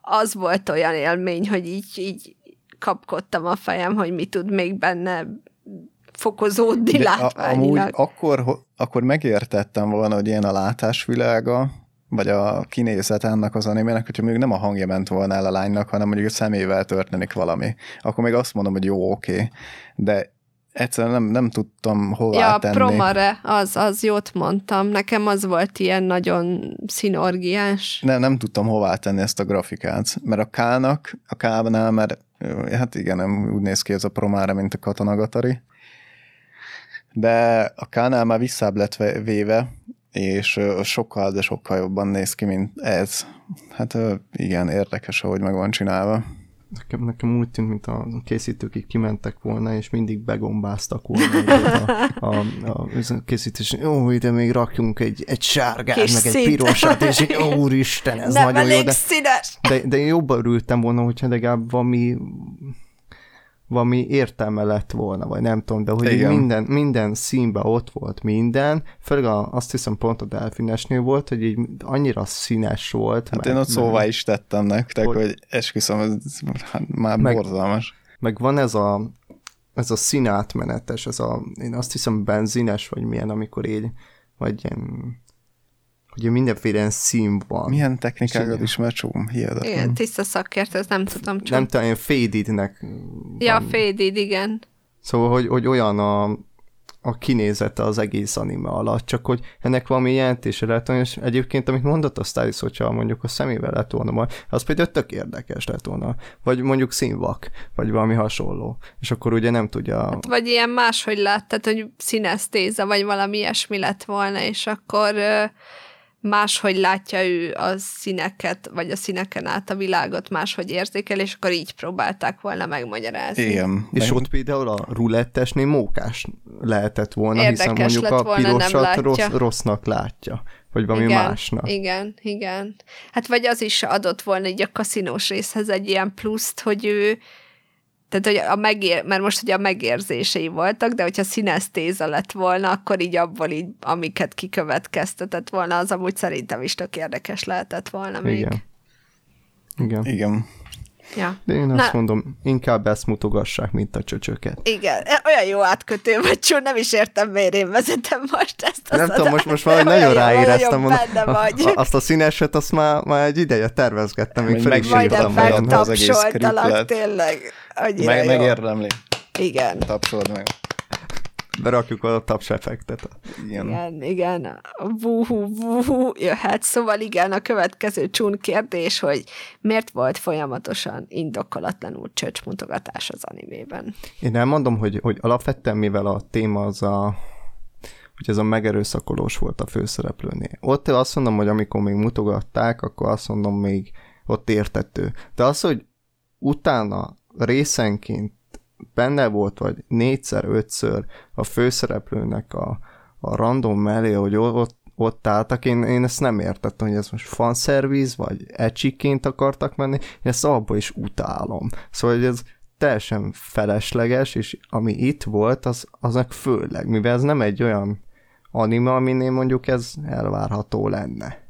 az volt olyan élmény, hogy így, így kapkodtam a fejem, hogy mi tud még benne fokozódni látványilag. Amúgy akkor, akkor megértettem volna, hogy ilyen a látásvilága, vagy a kinézet ennek az animének, hogyha még nem a hangja ment volna el a lánynak, hanem mondjuk a szemével történik valami, akkor még azt mondom, hogy jó, oké. Okay. De egyszerűen nem, nem tudtam hová ja, tenni. Ja, promare, az, az jót mondtam. Nekem az volt ilyen nagyon szinorgiás. Nem, nem tudtam hová tenni ezt a grafikát, mert a K-nak, a K-nál, mert hát igen, nem úgy néz ki ez a promára, mint a katonagatari, de a kánál már visszább lett véve, és sokkal, de sokkal jobban néz ki, mint ez. Hát igen, érdekes, ahogy meg van csinálva. Nekem, nekem úgy tűnt, mint a készítők így kimentek volna, és mindig begombáztak volna a, a, a, a készítés. Ó, ide még rakjunk egy, egy sárgát, Kis meg egy pirosat, és egy úristen, ez Nem nagyon jó. De, színes. de, de én jobban örültem volna, hogyha legalább valami valami értelme lett volna, vagy nem tudom, de hogy minden, minden színben ott volt minden, főleg a, azt hiszem pont a Delfinesnél volt, hogy így annyira színes volt. Hát meg, én ott szóvá is tettem nektek, hogy, hogy esküszöm, ez hát már meg, borzalmas. Meg van ez a, ez a színátmenetes, ez a, én azt hiszem benzines, vagy milyen, amikor így, vagy ilyen Ugye mindenféle szín van. Milyen technikákat ismer csúm? Hihetetlen. Igen, tiszta szakért, ez nem tudom csak. Nem tudom, ilyen faded-nek Ja, faded, igen. Szóval, hogy, hogy olyan a, a kinézete az egész anime alatt, csak hogy ennek valami jelentése lehet és egyébként, amit mondott a Styles, hogyha mondjuk a szemével lett volna, az például tök érdekes lett volna, vagy mondjuk színvak, vagy valami hasonló, és akkor ugye nem tudja... Hát, vagy ilyen máshogy lát, tehát hogy színesztéza, vagy valami ilyesmi lett volna, és akkor máshogy látja ő a színeket, vagy a színeken át a világot, máshogy érzékel, és akkor így próbálták volna megmagyarázni. Igen. És ott például a rulettesnél mókás lehetett volna, Érdekes hiszen mondjuk a volna, pirosat rossz, rossznak látja, vagy valami igen, másnak. Igen, igen. Hát vagy az is adott volna így a kaszinós részhez egy ilyen pluszt, hogy ő tehát, hogy a megér, mert most ugye a megérzései voltak, de hogyha színesztéza lett volna, akkor így abból így, amiket kikövetkeztetett volna, az amúgy szerintem is tök érdekes lehetett volna még. Igen. Igen. Igen. Ja. De én azt Na. mondom, inkább ezt mutogassák, mint a csöcsöket. Igen, e, olyan jó átkötő vagy, csó, nem is értem, miért én vezetem most ezt az Nem tudom, most, most valahogy nagyon ráéreztem. Mondom, vagy. Azt a színeset, azt már, már egy ideje tervezgettem, még fel is írtam. Majdnem megtapsoltalak, tényleg. Meg, megérdemli. Igen. Tapsold meg. Berakjuk a taps effektet. Igen. igen, igen. Vuhu, vuhu, jöhet. Szóval igen, a következő csún kérdés, hogy miért volt folyamatosan indokolatlanul csöcsmutogatás az animében? Én elmondom, hogy, hogy alapvetően mivel a téma az a hogy ez a megerőszakolós volt a főszereplőnél. Ott azt mondom, hogy amikor még mutogatták, akkor azt mondom, még ott értető. De az, hogy utána részenként benne volt, vagy négyszer, ötször a főszereplőnek a, a random mellé, hogy ott, ott álltak, én, én ezt nem értettem, hogy ez most fanszerviz, vagy ecsiként akartak menni, én ezt abból is utálom. Szóval, hogy ez teljesen felesleges, és ami itt volt, az, aznak főleg, mivel ez nem egy olyan anime, aminél mondjuk ez elvárható lenne.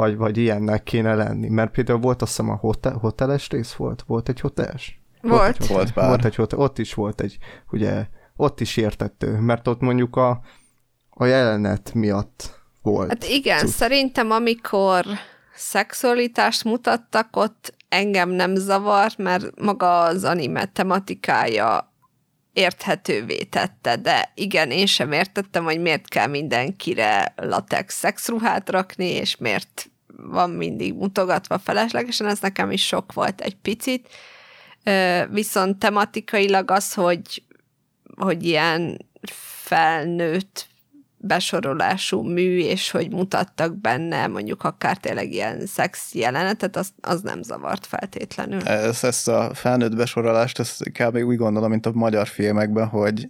Vagy, vagy ilyennek kéne lenni. Mert például volt azt hiszem a hotel, hoteles rész volt? Volt egy hoteles? Volt. Volt, egy, volt, pár. volt egy hotel, ott is volt egy, ugye, ott is értettő, mert ott mondjuk a, a jelenet miatt volt. Hát igen, cucc. szerintem amikor szexualitást mutattak, ott engem nem zavart, mert maga az anime tematikája érthetővé tette, de igen, én sem értettem, hogy miért kell mindenkire latex szexruhát rakni, és miért van mindig mutogatva feleslegesen, ez nekem is sok volt egy picit, viszont tematikailag az, hogy, hogy ilyen felnőtt besorolású mű, és hogy mutattak benne mondjuk akár tényleg ilyen szex jelenetet, az, az nem zavart feltétlenül. Ezt, ezt a felnőtt besorolást, ezt kb. úgy gondolom, mint a magyar filmekben, hogy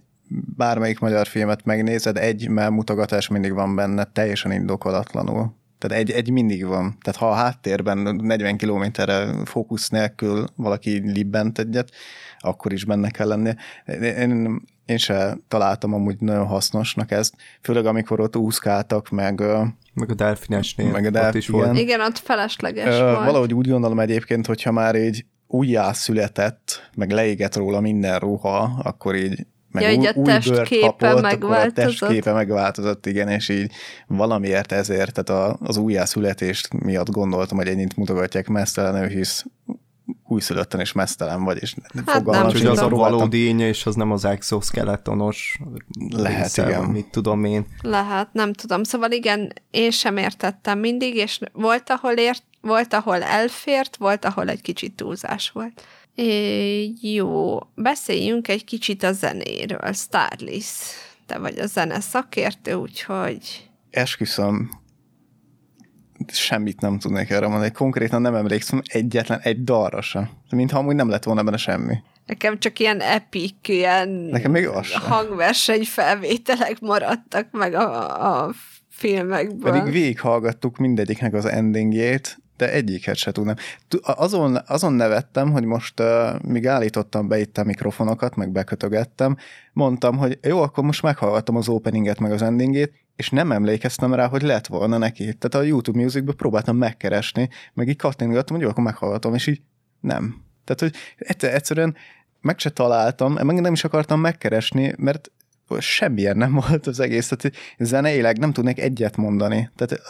bármelyik magyar filmet megnézed, egy mutogatás mindig van benne, teljesen indokolatlanul. Tehát egy, egy mindig van. Tehát ha a háttérben 40 kilométerre fókusz nélkül valaki libbent egyet, akkor is benne kell lennie. Én, én se találtam amúgy nagyon hasznosnak ezt, főleg amikor ott úszkáltak, meg... Meg a delfinesnél. Meg a delf, is volt. Igen, ott felesleges ö, volt. Valahogy úgy gondolom egyébként, hogyha már így újjászületett, meg leégett róla minden ruha, akkor így meg ja, így a testképe kapott, megváltozott. a testképe megváltozott, igen, és így valamiért ezért, tehát az újjászületést miatt gondoltam, hogy ennyit mutogatják mesztelenül, hisz újszülötten és mesztelen vagy, és hát nem hogy az a valódi énye, és az nem az exoskeletonos lehet, része, igen. mit tudom én. Lehet, nem tudom. Szóval igen, én sem értettem mindig, és volt, ahol ért, volt, ahol elfért, volt, ahol egy kicsit túlzás volt. É, jó, beszéljünk egy kicsit a zenéről. Starlis. te vagy a zene szakértő, úgyhogy... Esküszöm, semmit nem tudnék erre mondani. Konkrétan nem emlékszem egyetlen egy dalra sem. Mintha amúgy nem lett volna benne semmi. Nekem csak ilyen epik, ilyen Nekem még az hangverseny felvételek maradtak meg a, a filmekből. Pedig végighallgattuk mindegyiknek az endingjét, de egyiket se tudnám. Azon, azon nevettem, hogy most uh, míg állítottam be itt a mikrofonokat, meg bekötögettem, mondtam, hogy jó, akkor most meghallgattam az openinget, meg az endingét, és nem emlékeztem rá, hogy lett volna neki. Tehát a YouTube Musicből próbáltam megkeresni, meg így kattintgattam, hogy jó, akkor meghallgatom, és így nem. Tehát, hogy egyszerűen meg se találtam, meg nem is akartam megkeresni, mert semmilyen nem volt az egész, tehát zeneileg nem tudnék egyet mondani, tehát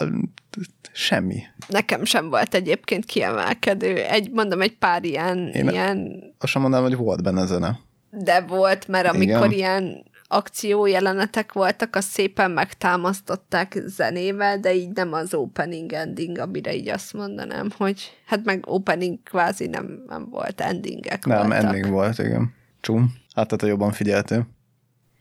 semmi. Nekem sem volt egyébként kiemelkedő, egy, mondom, egy pár ilyen... Én ilyen... azt sem mondanám, hogy volt benne zene. De volt, mert amikor Igen. ilyen akciójelenetek voltak, azt szépen megtámasztották zenével, de így nem az opening ending, amire így azt mondanám, hogy hát meg opening kvázi nem, nem volt, endingek Nem, voltak. ending volt, igen. Csum. Hát tehát jobban figyeltél.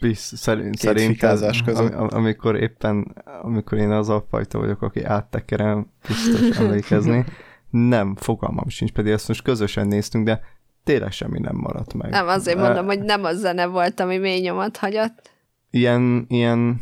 Bisz, szerint, szerintem, am, amikor éppen, amikor én az a fajta vagyok, aki áttekerem, biztos emlékezni, nem, fogalmam sincs, pedig ezt most közösen néztünk, de tényleg semmi nem maradt meg. Nem, azért mondom, hogy nem a zene volt, ami mély nyomat hagyott. Ilyen, ilyen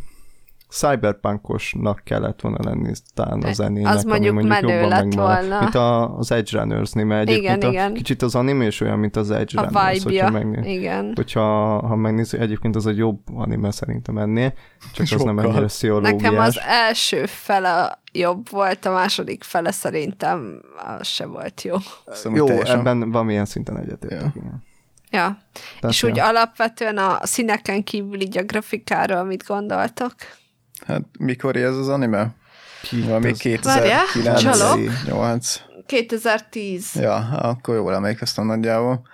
cyberpunkosnak kellett volna lenni talán a zenének. Az mondjuk, mondjuk menő lett megmarad, volna. Mint a, az Edge Runners-nél, mert egyébként igen, a, igen. kicsit az anime is olyan, mint az Edge a Runners. A vibe megnéz, igen. Hogyha ha megnézzük, egyébként az egy jobb anime szerintem ennél, csak Sokkal. az nem ennyire pszichológiás. Nekem az első fele jobb volt, a második fele szerintem az se volt jó. Szóval jó, teljesen... ebben valamilyen szinten egyetértek, ja. igen. Ja, Tehát és ja. úgy alapvetően a színeken kívül így a grafikáról mit gondoltok? Hát mikor ez az anime? Valami 2009 2010. Ja, akkor jól emlékeztem nagyjából.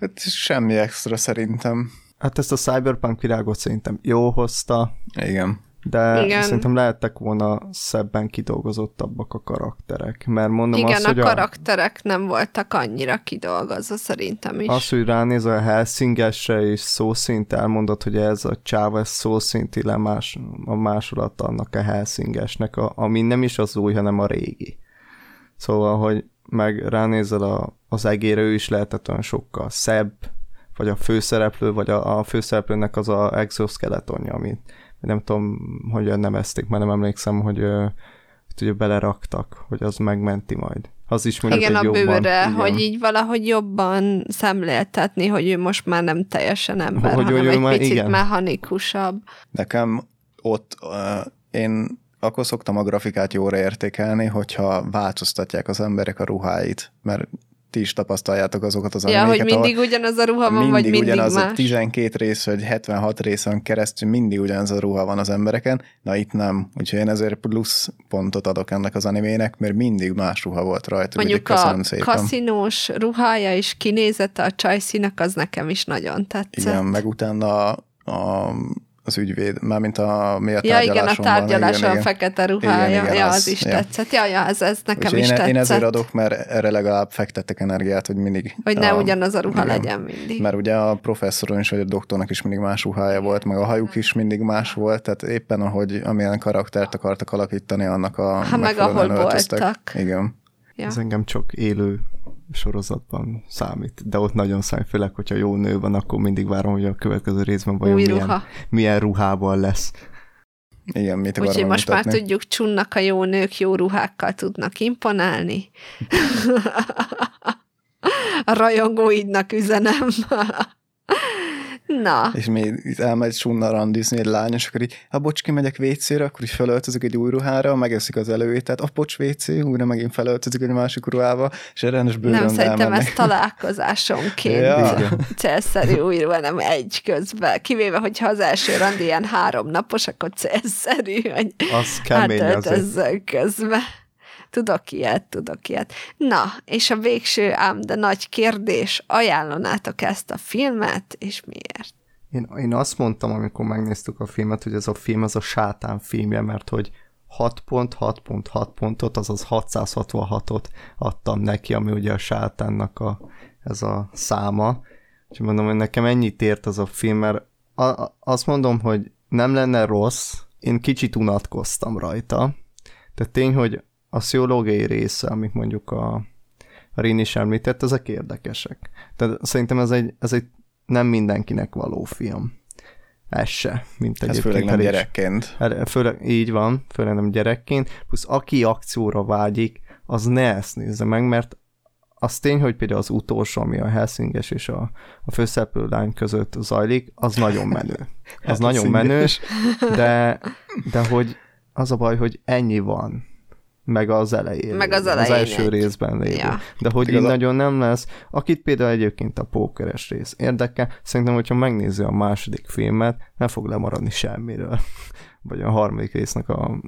Hát semmi extra szerintem. Hát ezt a Cyberpunk virágot szerintem jó hozta. Igen de Igen. szerintem lehettek volna szebben kidolgozottabbak a karakterek, mert mondom Igen, azt, a hogy karakterek a... nem voltak annyira kidolgozva szerintem is. Az, hogy ránéz a Helsingesre és szószint elmondott, hogy ez a csáva, ez szószinti lemás, a másolata annak a Helsingesnek, a, ami nem is az új, hanem a régi. Szóval, hogy meg ránézel a, az egére, ő is lehetett olyan sokkal szebb, vagy a főszereplő, vagy a, a főszereplőnek az a exoskeletonja, amit nem tudom, hogyan nevezték, mert nem emlékszem, hogy ugye beleraktak, hogy az megmenti majd. Az is mondjuk, Igen, a jobban, bőrre, igen. hogy így valahogy jobban szemléltetni, hogy ő most már nem teljesen ember, hogy hanem egy már, picit igen. mechanikusabb. Nekem ott uh, én akkor szoktam a grafikát jóra értékelni, hogyha változtatják az emberek a ruháit, mert ti is tapasztaljátok azokat az Ja, hogy mindig ugyanaz a ruha van, mindig vagy mindig ugyanaz más? a 12 rész, vagy 76 részen keresztül mindig ugyanaz a ruha van az embereken, na itt nem. Úgyhogy én ezért plusz pontot adok ennek az animének, mert mindig más ruha volt rajta. Mondjuk a szépen. kaszinós ruhája és kinézete a csajszínak, az nekem is nagyon tetszett. Igen, meg utána a, a az ügyvéd, mármint a, mi a Ja, igen, a tárgyaláson igen, a fekete ruhája, igen, igen, ja, az, az is ja. tetszett. Ja, ja, ez, ez nekem is én, tetszett. Én ezért adok, mert erre legalább fektettek energiát, hogy mindig... Hogy ne a, ugyanaz a ruha igen, legyen mindig. Mert ugye a professzoron is, vagy a doktornak is mindig más ruhája volt, meg a hajuk is mindig más volt, tehát éppen ahogy amilyen karaktert akartak alakítani, annak a Ha meg ahol öltöztek. voltak. Igen. Ja. Ez engem csak élő sorozatban számít, de ott nagyon számít, főleg, hogyha jó nő van, akkor mindig várom, hogy a következő részben vajon Új milyen, ruha. milyen ruhában lesz. Igen, mit Úgyhogy most mutatni. már tudjuk, csunnak a jó nők jó ruhákkal tudnak imponálni. a rajongóidnak üzenem. Na. És még elmegy sunna randizni egy lány, és akkor így, ha bocs, megyek vécére, akkor is felöltözik egy új ruhára, megeszik az előétet, a bocs, vécé, újra megint felöltözik egy másik ruhába, és rendes bőrön Nem, szerintem ez találkozásonként ja. célszerű új ruha, nem egy közben. Kivéve, hogyha az első randi ilyen három napos, akkor célszerű, hogy az kemény hát közben. Tudok ilyet, tudok ilyet. Na, és a végső ám, de nagy kérdés, ajánlanátok ezt a filmet, és miért? Én, én azt mondtam, amikor megnéztük a filmet, hogy ez a film az a sátán filmje, mert hogy 6.6.6 pontot, azaz 666-ot adtam neki, ami ugye a sátánnak a, ez a száma. És mondom, hogy nekem ennyit ért az a film, mert a, azt mondom, hogy nem lenne rossz, én kicsit unatkoztam rajta, de tény, hogy a sziológiai része, amit mondjuk a, a Rin is említett, ezek érdekesek. Tehát szerintem ez egy, ez egy nem mindenkinek való film. Ez se, mint egy főleg nem gyerekként. Főleg, így van, főleg nem gyerekként, plusz aki akcióra vágyik, az ne ezt nézze meg, mert az tény, hogy például az utolsó, ami a Helsinges és a, a főszereplő lány között zajlik, az nagyon menő. Az hát nagyon menő, de, de hogy az a baj, hogy ennyi van meg az elején. Meg az elején. Az első egy. részben lévő. Ja. De hogy így nagyon nem lesz. Akit például egyébként a pókeres rész érdekel, szerintem, hogyha megnézi a második filmet, nem fog lemaradni semmiről. Vagy a harmadik résznek a,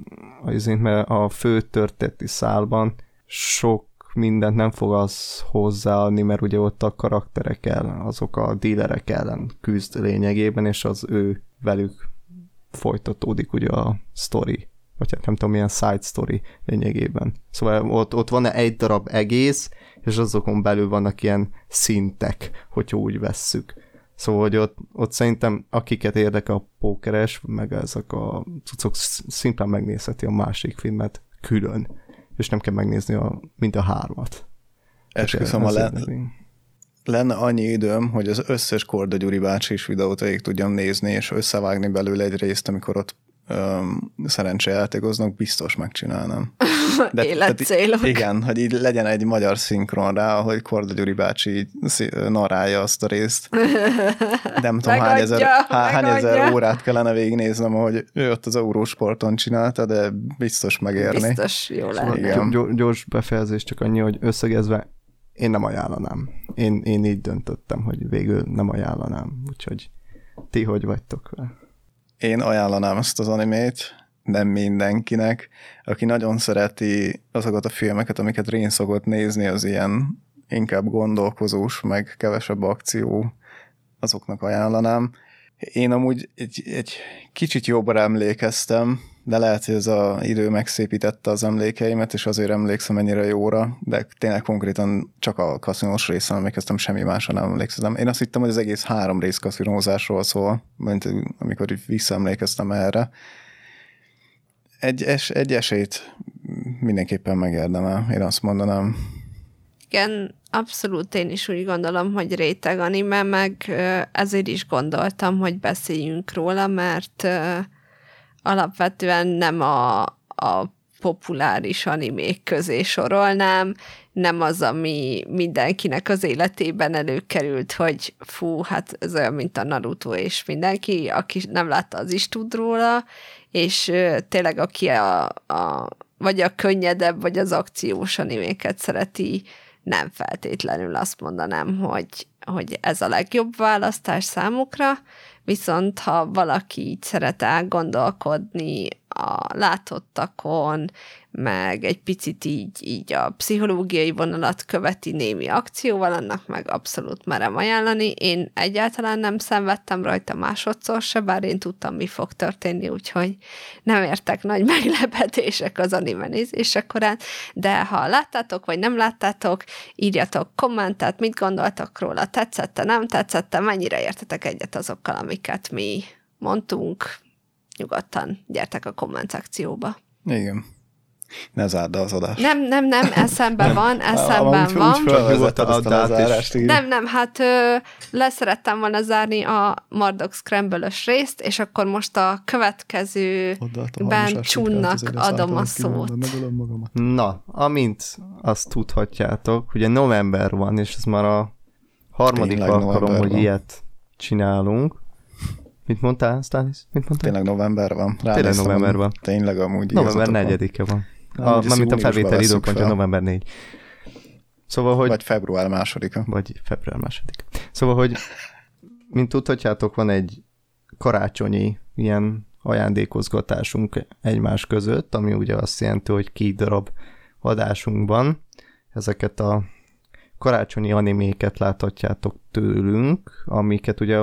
a, mert a fő történeti szálban sok mindent nem fog az hozzáadni, mert ugye ott a karakterek ellen, azok a dílerek ellen küzd lényegében, és az ő velük folytatódik ugye a story, vagy hát nem tudom, milyen side story lényegében. Szóval ott, ott van egy darab egész, és azokon belül vannak ilyen szintek, hogyha úgy vesszük. Szóval, hogy ott, ott szerintem akiket érdekel a pókeres, meg ezek a cuccok szimplán megnézheti a másik filmet külön és nem kell megnézni a, mind a hármat. Esküszöm, ha le, lenne annyi időm, hogy az összes Korda Gyuri bácsi is videót végig tudjam nézni, és összevágni belőle egy részt, amikor ott um, szerencsejátékoznak, biztos megcsinálnám. De, Életcélok. Igen, hogy így legyen egy magyar szinkron rá, ahogy Korda Gyuri bácsi narálja azt a részt. Nem tudom, hány ezer, há, hány ezer órát kellene végignéznem, ahogy ő ott az Eurósporton csinálta, de biztos megérni. Biztos jó lenne. Igen. Gyors befejezés csak annyi, hogy összegezve én nem ajánlanám. Én, én így döntöttem, hogy végül nem ajánlanám. Úgyhogy ti hogy vagytok vele? Én ajánlanám ezt az animét, nem mindenkinek. Aki nagyon szereti azokat a filmeket, amiket Rén szokott nézni, az ilyen inkább gondolkozós, meg kevesebb akció, azoknak ajánlanám. Én amúgy egy, egy kicsit jobban emlékeztem, de lehet, hogy ez az idő megszépítette az emlékeimet, és azért emlékszem ennyire jóra, de tényleg konkrétan csak a kaszinós részen emlékeztem, semmi másra nem emlékszem. Én azt hittem, hogy az egész három rész kaszinózásról szól, mint amikor visszaemlékeztem erre. Egy, es, egy esélyt mindenképpen megérdemel, én azt mondanám. Igen, abszolút én is úgy gondolom, hogy réteg anime, meg ezért is gondoltam, hogy beszéljünk róla, mert alapvetően nem a, a populáris animék közé sorolnám, nem az, ami mindenkinek az életében előkerült, hogy fú, hát ez olyan, mint a Naruto, és mindenki, aki nem látta, az is tud róla, és tényleg aki a, a vagy a könnyedebb, vagy az akciós animéket szereti, nem feltétlenül azt mondanám, hogy, hogy ez a legjobb választás számukra, viszont ha valaki így szeret elgondolkodni a látottakon, meg egy picit így, így a pszichológiai vonalat követi némi akcióval, annak meg abszolút merem ajánlani. Én egyáltalán nem szenvedtem rajta másodszor se, bár én tudtam, mi fog történni, úgyhogy nem értek nagy meglepetések az anime nézésekorán, de ha láttátok, vagy nem láttátok, írjatok kommentet, mit gondoltak róla, tetszette, nem tetszette, mennyire értetek egyet azokkal, amiket mi mondtunk, nyugodtan gyertek a komment szekcióba. Igen. Ne zárd az adást. Nem, nem, nem, eszembe van, eszemben úgy, van. Úgy az Nem, nem, hát ö, leszerettem volna zárni a Mardok scramble részt, és akkor most a következőben Csunnak adom a szót. Na, amint azt tudhatjátok, ugye november van, és ez már a harmadik Tényleg alkalom, hogy van. ilyet csinálunk. Mit mondtál, Stanis? Mit mondtál? Tényleg november van. Tényleg november van. Tényleg amúgy November 4-e van. A, mint a felvétel időpontja november 4. Szóval, hogy... Vagy február másodika. Vagy február másodika. Szóval, hogy mint tudhatjátok, van egy karácsonyi ilyen ajándékozgatásunk egymás között, ami ugye azt jelenti, hogy két darab adásunkban ezeket a karácsonyi animéket láthatjátok tőlünk, amiket ugye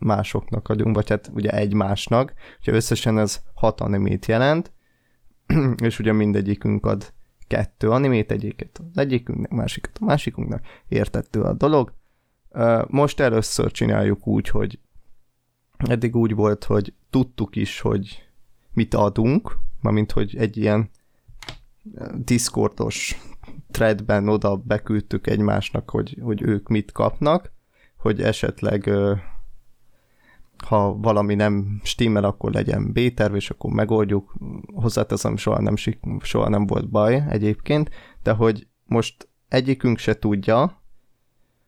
másoknak adunk, vagy hát ugye egymásnak, ugye összesen ez hat animét jelent, és ugye mindegyikünk ad kettő animét, egyiket az egyikünknek, másikat a másikunknak, értettő a dolog. Most először csináljuk úgy, hogy eddig úgy volt, hogy tudtuk is, hogy mit adunk, mint hogy egy ilyen Discordos threadben oda beküldtük egymásnak, hogy, hogy ők mit kapnak, hogy esetleg ha valami nem stimmel, akkor legyen B-terv, és akkor megoldjuk. Hozzáteszem, soha nem, soha nem volt baj egyébként, de hogy most egyikünk se tudja,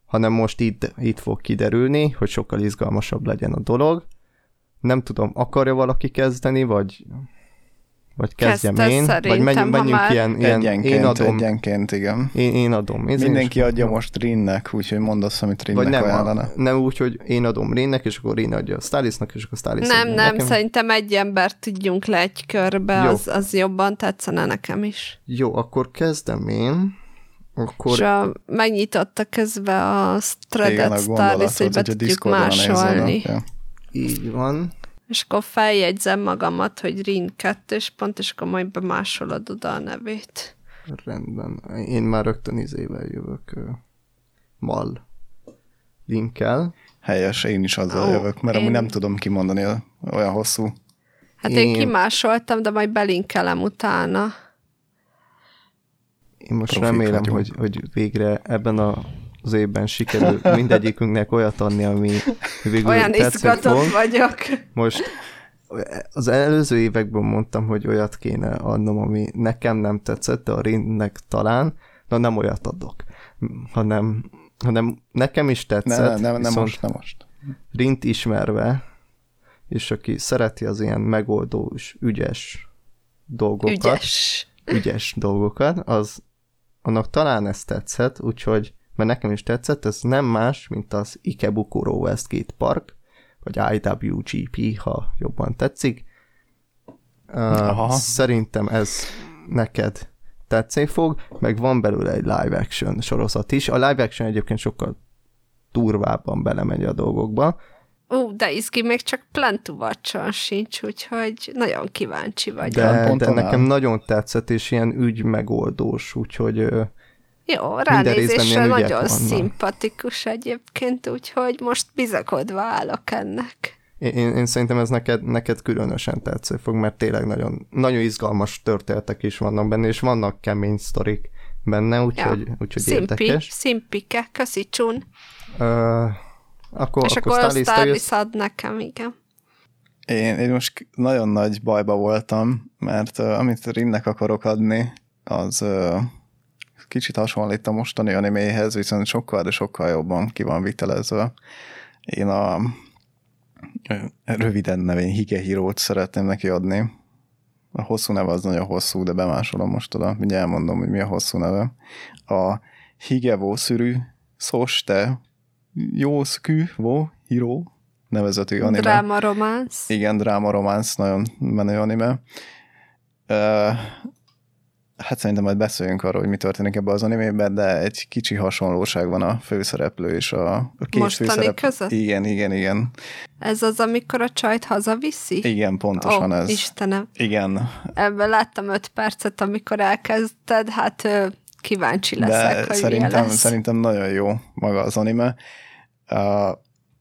hanem most itt, itt fog kiderülni, hogy sokkal izgalmasabb legyen a dolog. Nem tudom, akarja valaki kezdeni, vagy vagy kezdjem Kezdte én, vagy menjünk, menjünk már... ilyen, ilyen egyenként, én adom. Egyenként, igen. Én, én adom. Én Mindenki én adja most Rinnek, úgyhogy mondd azt, amit Rinnek vagy nem, ajánlana. Nem úgy, hogy én adom Rinnek, és akkor Rin adja a Stylisnak, és akkor Stylist Nem, adja. nem, nekem. szerintem egy embert tudjunk le egy körbe, Jó. az, az jobban tetszene nekem is. Jó, akkor kezdem én. Akkor... És a, megnyitotta közben a threadet Stylist, hogy be tudjuk másolni. Így van és akkor feljegyzem magamat, hogy Rin 2 pont, és akkor majd bemásolod oda a nevét. Rendben. Én már rögtön izével jövök mal linkkel. Helyes, én is azzal oh, jövök, mert én... amúgy nem tudom kimondani, olyan hosszú. Hát én, én kimásoltam, de majd belinkelem utána. Én most Profik remélem, vagyunk. hogy, hogy végre ebben a az évben sikerül mindegyikünknek olyat adni, ami végül Olyan izgatott vagyok. Most az előző években mondtam, hogy olyat kéne adnom, ami nekem nem tetszett, de a Rinnek talán, na nem olyat adok, hanem, hanem nekem is tetszett. Ne, ne, ne, ne most, ne most. Rint ismerve, és aki szereti az ilyen megoldós, ügyes dolgokat, ügyes, ügyes dolgokat, az annak talán ezt tetszett, úgyhogy mert nekem is tetszett, ez nem más, mint az Ikebukuro Westgate Park, vagy IWGP, ha jobban tetszik. Uh, szerintem ez neked tetszeni fog, meg van belőle egy live action sorozat is. A live action egyébként sokkal turvábban belemegy a dolgokba. Ú, de izgi még csak Plan to sincs, úgyhogy nagyon kíváncsi vagyok. De, de nekem nagyon tetszett, és ilyen ügy megoldós, úgyhogy jó, ránézésre nagyon vannak. szimpatikus egyébként, úgyhogy most bizakodva állok ennek. Én, én szerintem ez neked, neked különösen tetsző fog, mert tényleg nagyon, nagyon izgalmas történetek is vannak benne, és vannak kemény sztorik benne, úgyhogy, ja. úgyhogy Szimpi, érdekes. Szimpike, köszi csun. Uh, akkor, és akkor, akkor a ad nekem, igen. Én, én most nagyon nagy bajba voltam, mert uh, amit Rinnek akarok adni, az uh, kicsit hasonlít a mostani animéhez, viszont sokkal, de sokkal jobban ki van vitelezve. Én a röviden nevén Higehirót szeretném neki adni. A hosszú neve az nagyon hosszú, de bemásolom most oda, ugye elmondom, hogy mi a hosszú neve. A Higevo szürű Szoste Jószkü Vo Hiro nevezetű anime. Dráma románc. Igen, dráma románc, nagyon menő anime. Uh, Hát szerintem majd beszéljünk arról, hogy mi történik ebbe az animében, de egy kicsi hasonlóság van a főszereplő és a, a két Mostani főszereplő. között? Igen, igen, igen. Ez az, amikor a csajt hazaviszi? Igen, pontosan oh, ez. Istenem. Igen. Ebben láttam öt percet, amikor elkezdted, hát kíváncsi leszek, de hogy szerintem, szerintem nagyon jó maga az anime. Uh,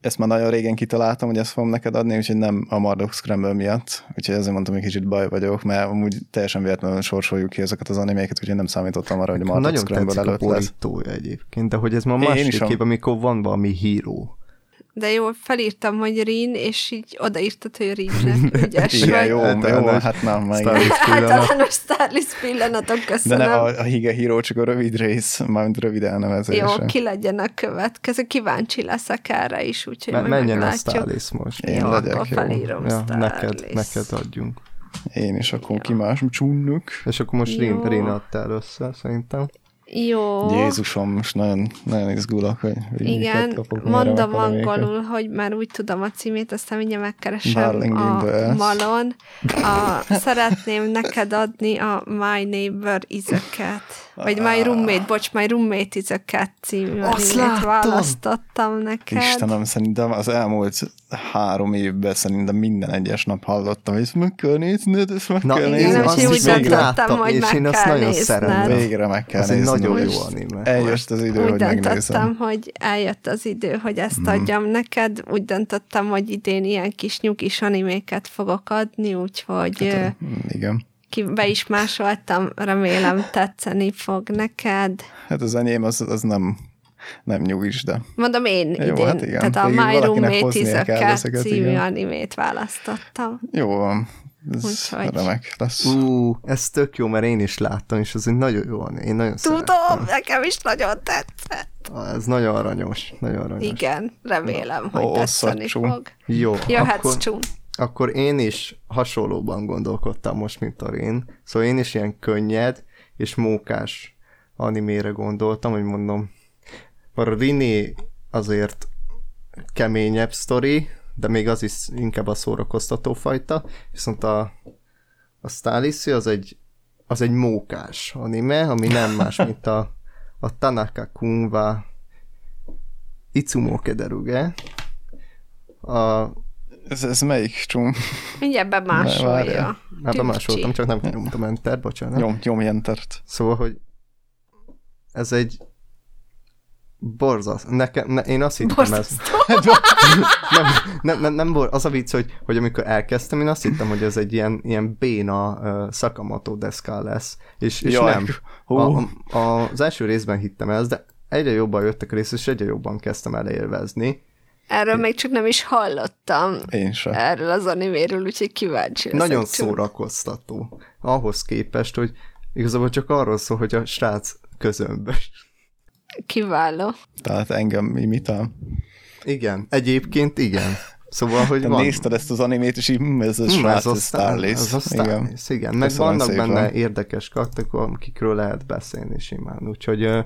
ezt már nagyon régen kitaláltam, hogy ezt fogom neked adni, úgyhogy nem a Marduk Scramble miatt, úgyhogy ezért mondtam, hogy kicsit baj vagyok, mert amúgy teljesen véletlenül sorsoljuk ki ezeket az animéket, úgyhogy nem számítottam arra, hogy a Marduk Scramble előtt lesz. Nagyon egyébként, de hogy ez ma másik kép, amikor van valami híró de jó, felírtam, hogy Rin, és így odaírtad, hogy Rinnek ügyes Igen, vagy. jó, jó, hát nem, meg. Általános Starlist pillanatok, köszönöm. De nem a, a Hige Híró, csak a rövid rész, mármint rövid elnevezése. Jó, ki legyen a következő, kíváncsi leszek erre is, úgyhogy Me- Menjen meglátjuk. a Starlist most. Én jó, legyek, akkor jó. felírom ja, neked, neked adjunk. Én is akkor ja. kimás csúnnök. És akkor most Rin, Rin adtál össze, szerintem. Jó. Jézusom, most nagyon, nagyon izgulok, hogy, hogy Igen, kapok, mondom angolul, hogy már úgy tudom a címét, aztán mindjárt megkeresem Darling a malon. A, szeretném neked adni a My Neighbor is a Cat, vagy My. Roommate, bocs, My Roommate is a Cat című animét választottam neked. Istenem, szerintem az elmúlt három évben szerintem minden egyes nap hallottam, hogy ezt meg kell nézned, ezt meg Na, kell nézned. Én azt is úgy láttam, hogy és én azt nagyon szeretem. Végre meg kell nézni. Nagyon jó anime. Eljött az idő, úgy hogy megnézem. hogy eljött az idő, hogy ezt hmm. adjam neked. Úgy döntöttem, hogy idén ilyen kis nyugis animéket fogok adni, úgyhogy... Hát, igen ki be is másoltam, remélem tetszeni fog neked. Hát az enyém az, az nem nem nyugis, de... Mondom én Jó, idén, hát igen. tehát a My Roommate is a Cat című igen. animét választottam. Jó van. Ez Úgyhogy... remek lesz. Ú, ez tök jó, mert én is láttam, és ez egy nagyon jó, én nagyon Tudom, szerettem. nekem is nagyon tetszett. Ez nagyon aranyos, nagyon aranyos. Igen, remélem, Na, hogy tetszeni fog. Jó, Jöhetsz akkor, csún. Akkor én is hasonlóban gondolkodtam most, mint a én. Szóval én is ilyen könnyed és mókás animére gondoltam, hogy mondom, a Rini azért keményebb sztori, de még az is inkább a szórakoztató fajta, viszont a, a Staliszi az egy, az egy mókás anime, ami nem más, mint a, a Tanaka Kunwa Itsumo Kederuge. A, ez, ez melyik csum? Mindjárt bemásolja. Már bemásoltam, csak nem nyomtam enter, bocsánat. Nyom, nyomj entert. Szóval, hogy ez egy Borzasztó. Nekem, ne, én azt hittem ez. nem, nem, nem, nem, bor, az a vicc, hogy, hogy amikor elkezdtem, én azt hittem, hogy ez egy ilyen, ilyen béna uh, Sakamoto deszka lesz. És, és nem. A, a, az első részben hittem ez, de egyre jobban jöttek a rész, és egyre jobban kezdtem el élvezni. Erről még csak nem is hallottam. Én sem. Erről az animéről, úgyhogy kíváncsi leszek. Nagyon szórakoztató. Ahhoz képest, hogy igazából csak arról szól, hogy a srác közömbös. Kiváló. Tehát engem imitál? Igen, egyébként igen. Szóval, hogy Te van... nézted ezt az animét, és így hm, ez a hm, srác, ez a Starlace. Ez a Starlace, igen. igen. Meg Köszönöm vannak szépen. benne érdekes karakterek, akikről lehet beszélni simán. Úgyhogy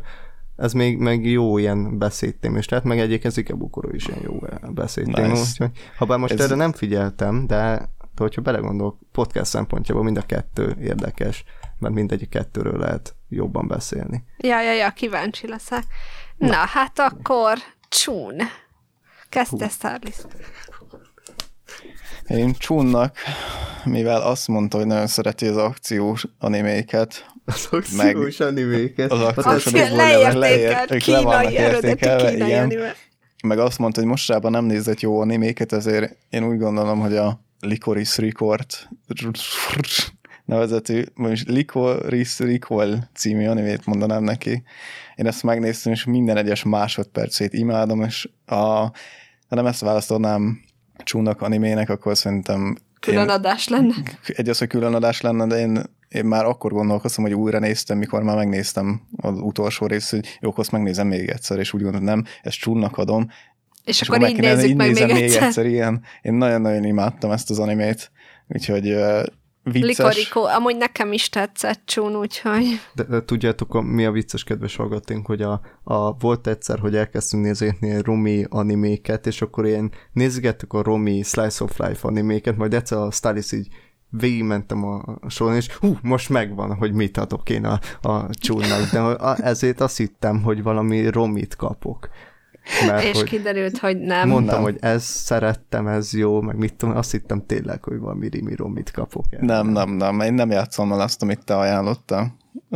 ez még meg jó ilyen beszédtém, és tehát meg egyébként Zikebukoro is ilyen jó beszédtém. Nice. Úgyhogy, ha bár most ez... erre nem figyeltem, de, de hogyha belegondolok, podcast szempontjából mind a kettő érdekes mert mindegyik kettőről lehet jobban beszélni. Ja, ja, ja, kíváncsi leszek. Na, Na hát akkor csún. Kezdte Starlis. Én csúnnak, mivel azt mondta, hogy nagyon szereti az akciós animéket, az akciós meg animéket. Az akciós animéket leértékelt, kínai eredetű kínai anime. Meg azt mondta, hogy mostában nem nézett jó animéket, ezért én úgy gondolom, hogy a Licorice Record nevezetű, most Licorice Recall című animét mondanám neki. Én ezt megnéztem, és minden egyes másodpercét imádom, és a, ha nem ezt választanám csúnak animének, akkor szerintem Külön adás lenne. Egy az, hogy külön adás lenne, de én, én már akkor gondolkoztam, hogy újra néztem, mikor már megnéztem az utolsó részt, hogy jó, akkor megnézem még egyszer, és úgy gondolom, nem, ezt csúnnak adom. És, és akkor, akkor így nézzük így meg még egyszer. még egyszer. Igen. Én nagyon-nagyon imádtam ezt az animét, úgyhogy vicces. Likorikó, amúgy nekem is tetszett csún, úgyhogy... De, de tudjátok, a, mi a vicces kedves hallgatónk, hogy a, a, volt egyszer, hogy elkezdtünk nézni Romi animéket, és akkor én nézgettük a Romi Slice of Life animéket, majd egyszer a Stalis így végigmentem a, a soron, és hú, most megvan, hogy mit adok én a, a csúnak, de ezért azt hittem, hogy valami romit kapok. Mert, és hogy kiderült, hogy nem. Mondtam, nem. hogy ez szerettem, ez jó, meg mit tudom, azt hittem tényleg, hogy valami rimirom, mit kapok el. Nem, nem, nem, én nem játszom el azt, amit te ajánlottál.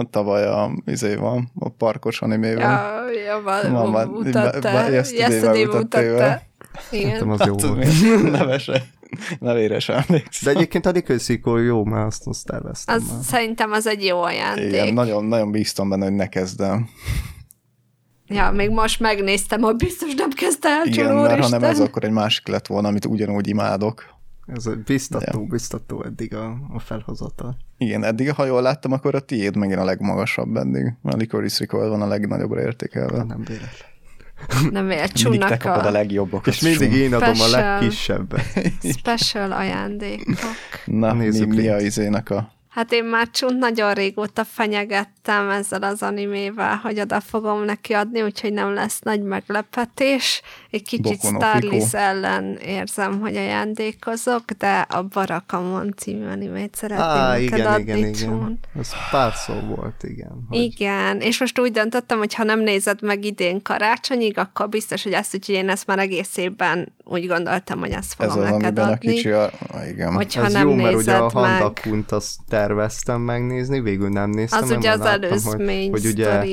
Tavaly a, izé van, a parkos animével. Ja, ja, van, van, van mutatta, yesterday mutatta. Igen. az jó hát, volt. Nevese. Nevére sem De egyébként a Liquid jó, mert azt, azt terveztem. Az, már. szerintem az egy jó ajándék. Igen, nagyon, nagyon bíztam benne, hogy ne kezdem. Ja, még most megnéztem, hogy biztos nem kezdte el Igen, mert ha nem ez, akkor egy másik lett volna, amit ugyanúgy imádok. Ez biztató, ja. biztató eddig a, a felhozata. Igen, eddig, ha jól láttam, akkor a tiéd megint a legmagasabb eddig. A Licorice Recall van a legnagyobbra értékelve. Nem véletlen. Nem véletlen, csúnak te kapod a legjobbakat. És mindig én adom Special. a legkisebbet. Special ajándékok. Na, Nézzük mi, mi a izének a Hát én már csont nagyon régóta fenyegettem, ezzel az animével, hogy oda fogom neki adni, úgyhogy nem lesz nagy meglepetés. Egy kicsit Starlis ellen érzem, hogy ajándékozok, de a Barakamon című animét szeretném Á, neked igen, adni, igen, igen. Ez pár szó volt, igen. Hogy... Igen, és most úgy döntöttem, hogy ha nem nézed meg idén karácsonyig, akkor biztos, hogy ezt, úgyhogy én ezt már egész évben úgy gondoltam, hogy ezt fogom Ez az, neked adni. A kicsi a... Igen. Hogyha Ez nem jó, mert ugye a Handapunt azt terveztem megnézni, végül nem néztem. Az ugye az előzmény hogy, hogy ugye,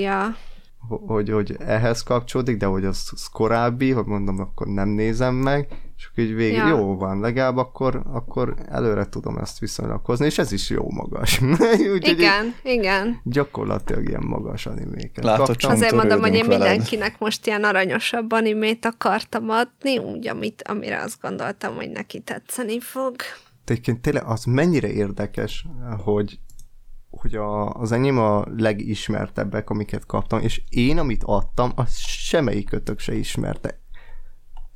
hogy, hogy ehhez kapcsolódik, de hogy az, az korábbi, hogy mondom, akkor nem nézem meg, és akkor így végig ja. jó van, legalább akkor, akkor előre tudom ezt viszonylakozni, és ez is jó magas. Úgy, igen, igen. Gyakorlatilag ilyen magas animéket. Látod, Azért mondom, hogy én veled. mindenkinek most ilyen aranyosabb animét akartam adni, úgy, amit, amire azt gondoltam, hogy neki tetszeni fog. Egyébként tényleg az mennyire érdekes, hogy hogy a, az enyém a legismertebbek, amiket kaptam, és én, amit adtam, az semmelyik kötök se ismerte.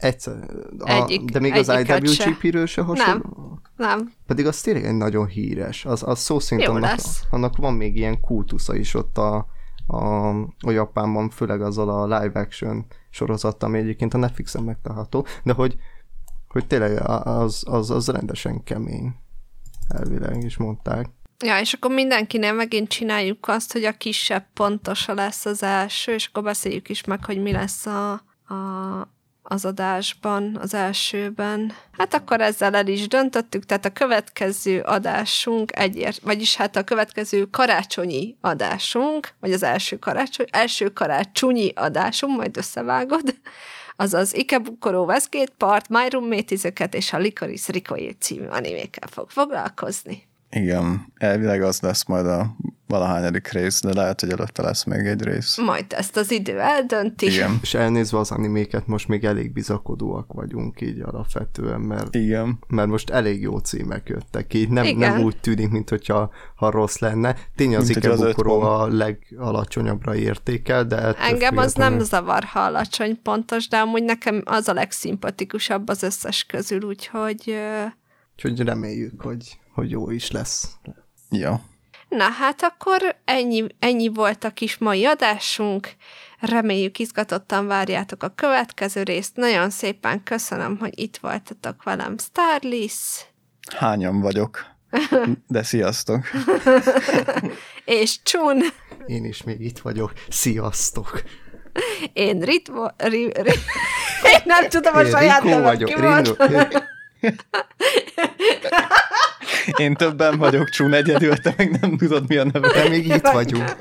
Egyszer. A, Egyik, de még az IWGP-ről se hasonló? Nem, nem. Pedig az tényleg egy nagyon híres. Az, az szó szerint annak, annak van még ilyen kultusza is ott a, a, a Japánban, főleg azzal a live action sorozattal, ami egyébként a Netflixen megtalálható, de hogy, hogy tényleg az, az, az rendesen kemény. Elvileg is mondták. Ja, és akkor mindenkinél megint csináljuk azt, hogy a kisebb pontosa lesz az első, és akkor beszéljük is meg, hogy mi lesz a, a, az adásban, az elsőben. Hát akkor ezzel el is döntöttük, tehát a következő adásunk egyért, vagyis hát a következő karácsonyi adásunk, vagy az első karácsony, első karácsonyi adásunk, majd összevágod, azaz Ikebukoró Westgate Part, My Roommate és a Licorice Recoil című animékkel fog foglalkozni. Igen, elvileg az lesz majd a valahányadik rész, de lehet, hogy előtte lesz még egy rész. Majd ezt az idő eldönti. Igen. És elnézve az animéket, most még elég bizakodóak vagyunk így alapvetően, mert, Igen. mert most elég jó címek jöttek ki. Nem, Igen. nem úgy tűnik, mint hogyha ha rossz lenne. Tény az Ikebukoró a legalacsonyabbra értékel, de... Engem az nem zavar, ha alacsony pontos, de amúgy nekem az a legszimpatikusabb az összes közül, úgyhogy... Úgyhogy reméljük, hogy hogy jó is lesz. Ja. Na hát akkor ennyi, ennyi volt a kis mai adásunk. Reméljük izgatottan várjátok a következő részt. Nagyon szépen köszönöm, hogy itt voltatok velem, Starlis. Hányan vagyok? De sziasztok! És Csun! Én is még itt vagyok. Sziasztok! Én Ritmo... Ri, ri, én nem tudom a saját nevem vagyok. Én többen vagyok, Csún egyedül, te meg nem tudod, mi a neve. De még itt vagyunk.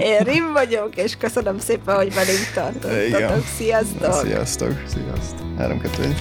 Én Rim vagyok, és köszönöm szépen, hogy velünk tartottatok. Sziasztok! Sziasztok! Sziasztok! 3 2